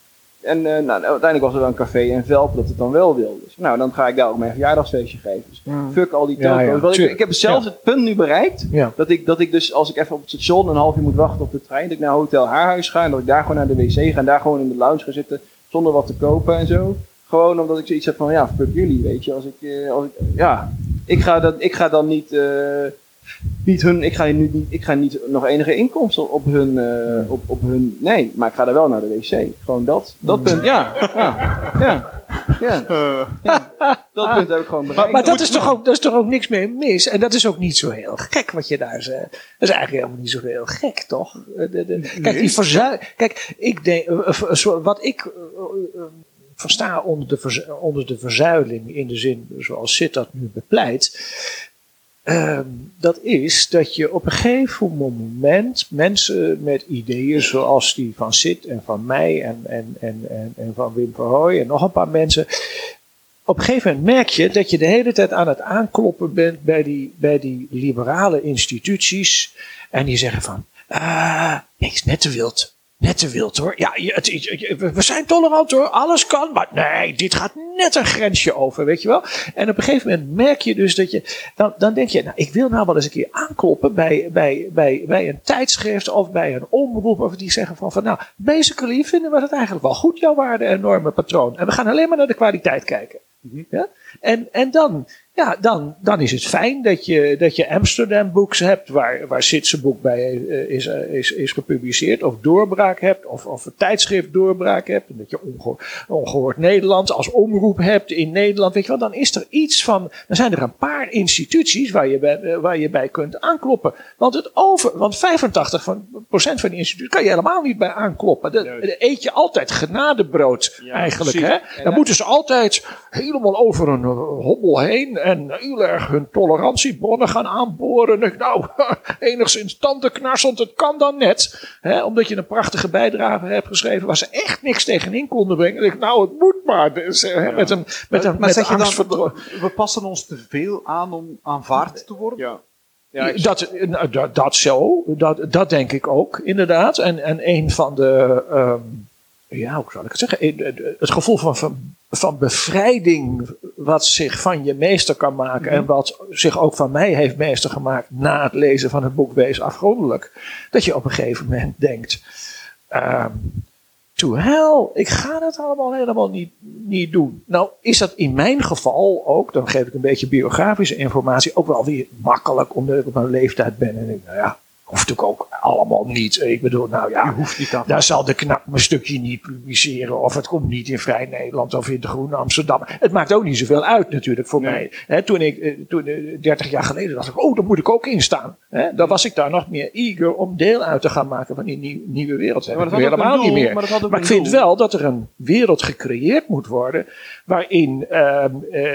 En uh, nou, uiteindelijk was er wel een café en Velp dat het dan wel wilde. Dus, nou, dan ga ik daar ook mijn verjaardagsfeestje geven. Dus mm. fuck al die telco's. Ja, ja. ik, ik, heb zelfs het punt nu bereikt, dat, ik, dat ik dus als ik even op het station een half uur moet wachten op de trein, dat ik naar Hotel Haarhuis ga en dat ik daar gewoon naar de wc ga en daar gewoon in de lounge ga zitten zonder wat te kopen en zo. Gewoon omdat ik zoiets heb van, ja, fuck jullie, weet je. Als ik, uh, als ik, ja, ik ga, dat, ik ga dan niet, uh, niet hun, ik ga, nu niet, ik ga niet nog enige inkomsten op hun, uh, op, op hun, nee, maar ik ga daar wel naar de wc. Gewoon dat, dat punt, ja, ja, ja. Ja, <laughs> ja, dat punt heb ik gewoon bereikt. Maar, maar dat, is toch ook, dat is toch ook niks meer mis? En dat is ook niet zo heel gek wat je daar zegt. Dat is eigenlijk helemaal niet zo heel gek, toch? De, de, kijk, die. Kijk, ik denk, wat ik versta onder de, onder de verzuiling in de zin zoals Sid dat nu bepleit. Uh, dat is dat je op een gegeven moment mensen met ideeën zoals die van Sid en van mij en, en, en, en, en van Wim Verhooy en nog een paar mensen. Op een gegeven moment merk je dat je de hele tijd aan het aankloppen bent bij die, bij die liberale instituties. En die zeggen van, ah, niks net te wild. Net te wild hoor. Ja, het, we zijn tolerant hoor. Alles kan. Maar nee, dit gaat net een grensje over, weet je wel. En op een gegeven moment merk je dus dat je. Dan, dan denk je, nou, ik wil nou wel eens een keer aankloppen bij, bij, bij, bij een tijdschrift of bij een omroep. Of die zeggen van, van nou, basically vinden we het eigenlijk wel goed, jouw waarde en normen patroon. En we gaan alleen maar naar de kwaliteit kijken. Mhm. Ja? En, en dan ja, dan, dan is het fijn dat je, dat je Amsterdam Books hebt, waar, waar Sitse boek bij uh, is, uh, is, is gepubliceerd, of Doorbraak hebt, of, of een tijdschrift Doorbraak hebt, en dat je ongehoord, ongehoord Nederland als omroep hebt in Nederland, weet je wel, dan is er iets van, dan zijn er een paar instituties waar je bij, uh, waar je bij kunt aankloppen. Want, het over, want 85 van, procent van die instituties kan je helemaal niet bij aankloppen. Dat eet je altijd genadebrood ja, eigenlijk. Hè? Dan moeten ze altijd helemaal over een hobbel heen en heel erg hun tolerantiebronnen gaan aanboren. Nou, <laughs> enigszins tandenknarsend, het kan dan net. Hè, omdat je een prachtige bijdrage hebt geschreven waar ze echt niks tegenin konden brengen. Ik, nou, het moet maar. Dus, hè, met een, met een, maar met zeg je dan, we passen ons te veel aan om aanvaard te worden? Ja. Ja, dat, nou, dat, dat zo, dat, dat denk ik ook, inderdaad. En, en een van de, um, ja, hoe zal ik het zeggen? Het gevoel van, van, van bevrijding, wat zich van je meester kan maken. En mhm. wat zich ook van mij heeft meester gemaakt na het lezen van het boek Wees afgrondelijk. Dat je op een gegeven moment denkt. Um, to hell, ik ga dat allemaal helemaal niet, niet doen. Nou, is dat in mijn geval ook, dan geef ik een beetje biografische informatie, ook wel weer makkelijk, omdat ik op mijn leeftijd ben. En ik, nou ja, Hoeft ook, ook allemaal niet. Ik bedoel, nou ja, niet daar zal de knap mijn stukje niet publiceren. Of het komt niet in Vrij Nederland of in de Groene Amsterdam. Het maakt ook niet zoveel uit natuurlijk voor mij. toen ik, eh, toen, 30 eh, jaar geleden dacht ik, oh, daar moet ik ook in staan. dan was ik daar nog meer eager om deel uit te gaan maken van die nieuwe wereld. Maar dat helemaal niet meer. Maar, maar ik vind wel dat er een wereld gecreëerd moet worden waarin uh, uh,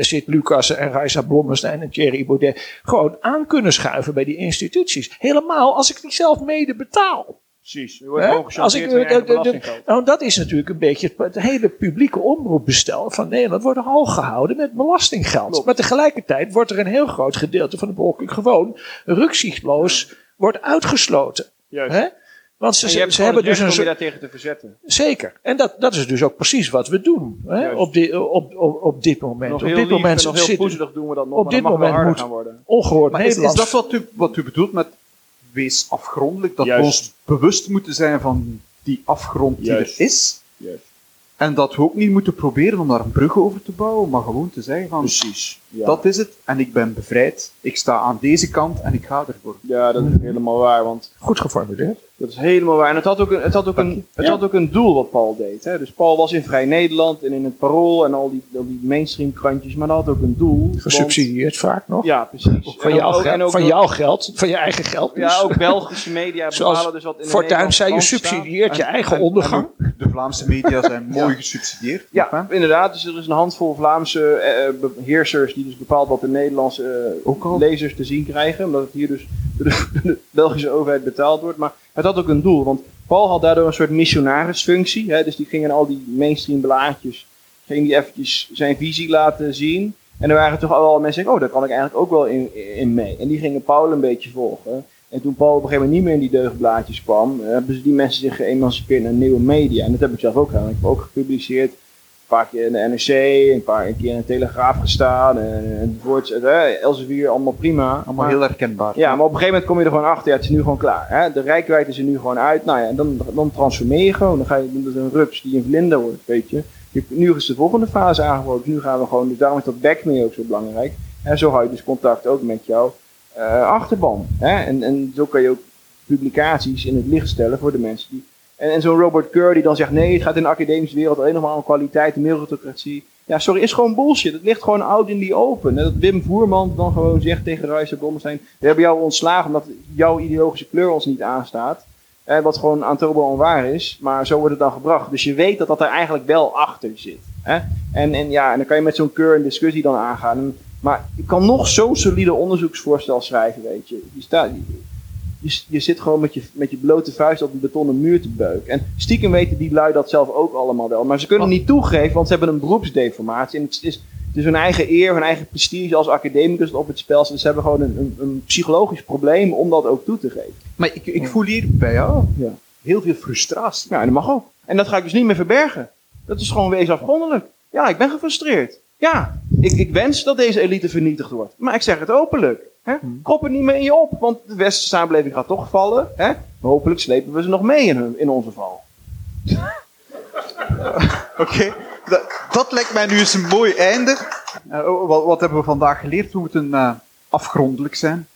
Sid Lucas en Raisa Blommestein en Thierry Baudet gewoon aan kunnen schuiven bij die instituties. Helemaal als ik die zelf mede betaal. Precies, je wordt als ik, de, Nou, dat is natuurlijk een beetje het, hele publieke omroepbestel van Nederland wordt hoog gehouden met belastinggeld. Maar tegelijkertijd wordt er een heel groot gedeelte van de bevolking gewoon rukzichtloos wordt uitgesloten. Juist. Want ze, ze, hebben dus een om je daar tegen te verzetten. Zeker. En dat, dat is dus ook precies wat we doen hè? Op, die, op, op, op dit moment. Nog op dit moment nog heel poezelig doen we dat nog. Op dit moment moet gaan worden. ongehoord maar is, is, dat wat u, wat u bedoelt met wees afgrondelijk, dat Juist. we ons bewust moeten zijn van die afgrond die Juist. er is. Juist. En dat we ook niet moeten proberen om daar een brug over te bouwen, maar gewoon te zeggen van, Precies. Ja. dat is het, en ik ben bevrijd, ik sta aan deze kant en ik ga ervoor. ja, dat is helemaal waar, want Goed geformuleerd. Dat is helemaal waar. En het had ook een, het had ook een, het Ja. had ook een doel wat Paul deed. Hè? Dus Paul was in Vrij Nederland en in het Parool en al die, al die mainstream krantjes. Maar dat had ook een doel. want- Gesubsidieerd vaak nog. Ja, precies. Van, En jouw, ook- geld, en ook van jouw geld, van je eigen geld. dus. Ja, ook Belgische media <laughs> Zoals bepalen dus wat in de Fortuin zei, je subsidieert je En- eigen en- ondergang. en de Vlaamse media zijn <laughs> mooi gesubsidieerd. Ja, hè? inderdaad. Dus er is een handvol Vlaamse eh, eh, beheersers dus bepaalt wat de Nederlandse eh, lezers te zien krijgen. Omdat het hier dus <laughs> door de, Belgische overheid betaald wordt. Maar het had ook een doel. Want Paul had daardoor een soort missionarisfunctie. Hè? Dus die ging in al die mainstream blaadjes, ging die eventjes zijn visie laten zien. En er waren toch al mensen die oh, daar kan ik eigenlijk ook wel in, in mee. En die gingen Paul een beetje volgen. En toen Paul op een gegeven moment niet meer in die deugblaadjes kwam, eh, hebben ze die mensen zich geëmancipeerd naar nieuwe media. En dat heb ik zelf ook gedaan. Ik heb ook gepubliceerd. Een paar keer in de NRC, een paar keer in de Telegraaf gestaan. En, en het Elsevier, allemaal prima. Allemaal Maar- heel herkenbaar. ja, maar op een gegeven moment kom je er gewoon achter. Ja, het is nu gewoon klaar. Hè? De rijkwijd is er nu gewoon uit. Nou ja, en dan, dan transformeer je gewoon. Dan ga je dat is een rups die een vlinder wordt, weet je. Je- Nu is de volgende fase aangebroken. Dus nu gaan we gewoon, dus daarom is dat backmail ook zo belangrijk. En zo hou je dus contact ook met jouw eh, achterban. Hè? En, en zo kan je ook publicaties in het licht stellen voor de mensen die... En, zo'n Robert Kerr die dan zegt, nee, het gaat in de academische wereld alleen nog maar om kwaliteit, meritocratie. Ja, sorry, is gewoon bullshit. Het ligt gewoon out in die open. En dat Wim Voerman dan gewoon zegt tegen Ruijs Blommestein, we hebben jou ontslagen omdat jouw ideologische kleur ons niet aanstaat. Eh, wat gewoon aantoonbaar onwaar is, maar zo wordt het dan gebracht. Dus je weet dat dat er eigenlijk wel achter zit. En, en ja, en dan kan je met zo'n keur een discussie dan aangaan. Maar je kan nog zo'n solide onderzoeksvoorstel schrijven, weet je. Je, staat, je, je zit gewoon met je, met je blote vuist op een betonnen muur te beuken. En stiekem weten die lui dat zelf ook allemaal wel. Maar ze kunnen het niet toegeven, want ze hebben een beroepsdeformatie. En het is, het is hun eigen eer, hun eigen prestige als academicus op het spel. Dus ze hebben gewoon een, een, een psychologisch probleem om dat ook toe te geven. Maar ik, ik voel hier bij jou Ja. heel veel frustratie. Ja, en dat mag ook. En dat ga ik dus niet meer verbergen. Dat is gewoon wezen afgrondelijk. Ja, ik ben gefrustreerd. Ja, ik, ik wens dat deze elite vernietigd wordt. Maar ik zeg het openlijk. Hè? Krop het niet meer in je op, want de westerse samenleving gaat toch vallen. Hè? Hopelijk slepen we ze nog mee in, hun, in onze val. <laughs> Oké, dat, dat lijkt mij nu eens een mooi einde. Eh, oh, wat, wat hebben we vandaag geleerd? We moeten eh, afgrondelijk zijn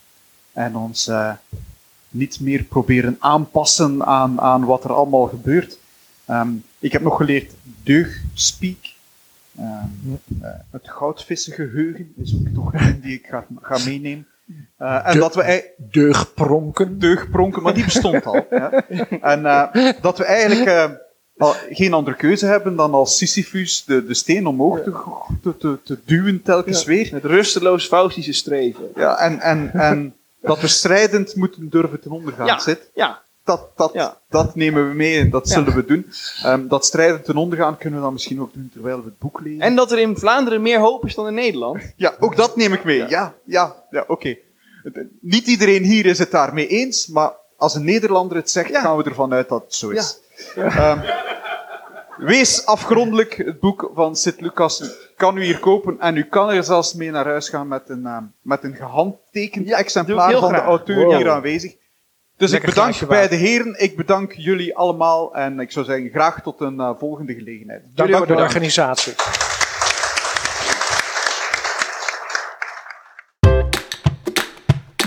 en ons eh, niet meer proberen aanpassen aan, aan wat er allemaal gebeurt. Ehm, ik heb nog geleerd deugdspeak. Ehm, eh, het goudvissengeheugen is ook nog een die ik ga, ga meenemen. Eh, en De- dat we Deugpronken. deugdpronken, maar die bestond al. Ja. En eh, dat we eigenlijk eh, al geen andere keuze hebben dan als Sisyphus de, de steen omhoog te, te, te, te duwen telkens weer. Het rusteloos Faustische streven. Ja, en, en, en dat we strijdend moeten durven ten onder gaan. Ja. Zit. Ja, Dat, dat, Ja. dat nemen we mee en dat Ja. zullen we doen. Ehm, dat strijdend ten onder gaan kunnen we dan misschien ook doen terwijl we het boek lezen. en dat er in Vlaanderen meer hoop is dan in Nederland. <laughs> Ja, ook dat neem ik mee. Ja, ja, ja, oké. Het- Niet iedereen hier is het daarmee eens, maar als een Nederlander het zegt, Ja. gaan we ervan uit dat het zo is. Ehm, Wees afgrondelijk, het boek van Sint Lucas kan u hier kopen en u kan er zelfs mee naar huis gaan met een, ehm, met een gehandtekend ik exemplaar van de auteur Wow. hier aanwezig. Dus Lekker ik bedank bij de heren, ik bedank jullie allemaal en ik zou zeggen graag tot een eh, volgende gelegenheid. Dank voor de bedankt. organisatie.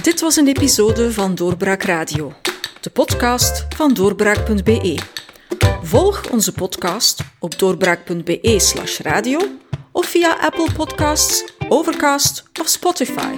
Dit was een episode van Doorbraak Radio, de podcast van doorbraak.be. Volg onze podcast op doorbraak.be/slash radio of via Apple Podcasts, Overcast of Spotify.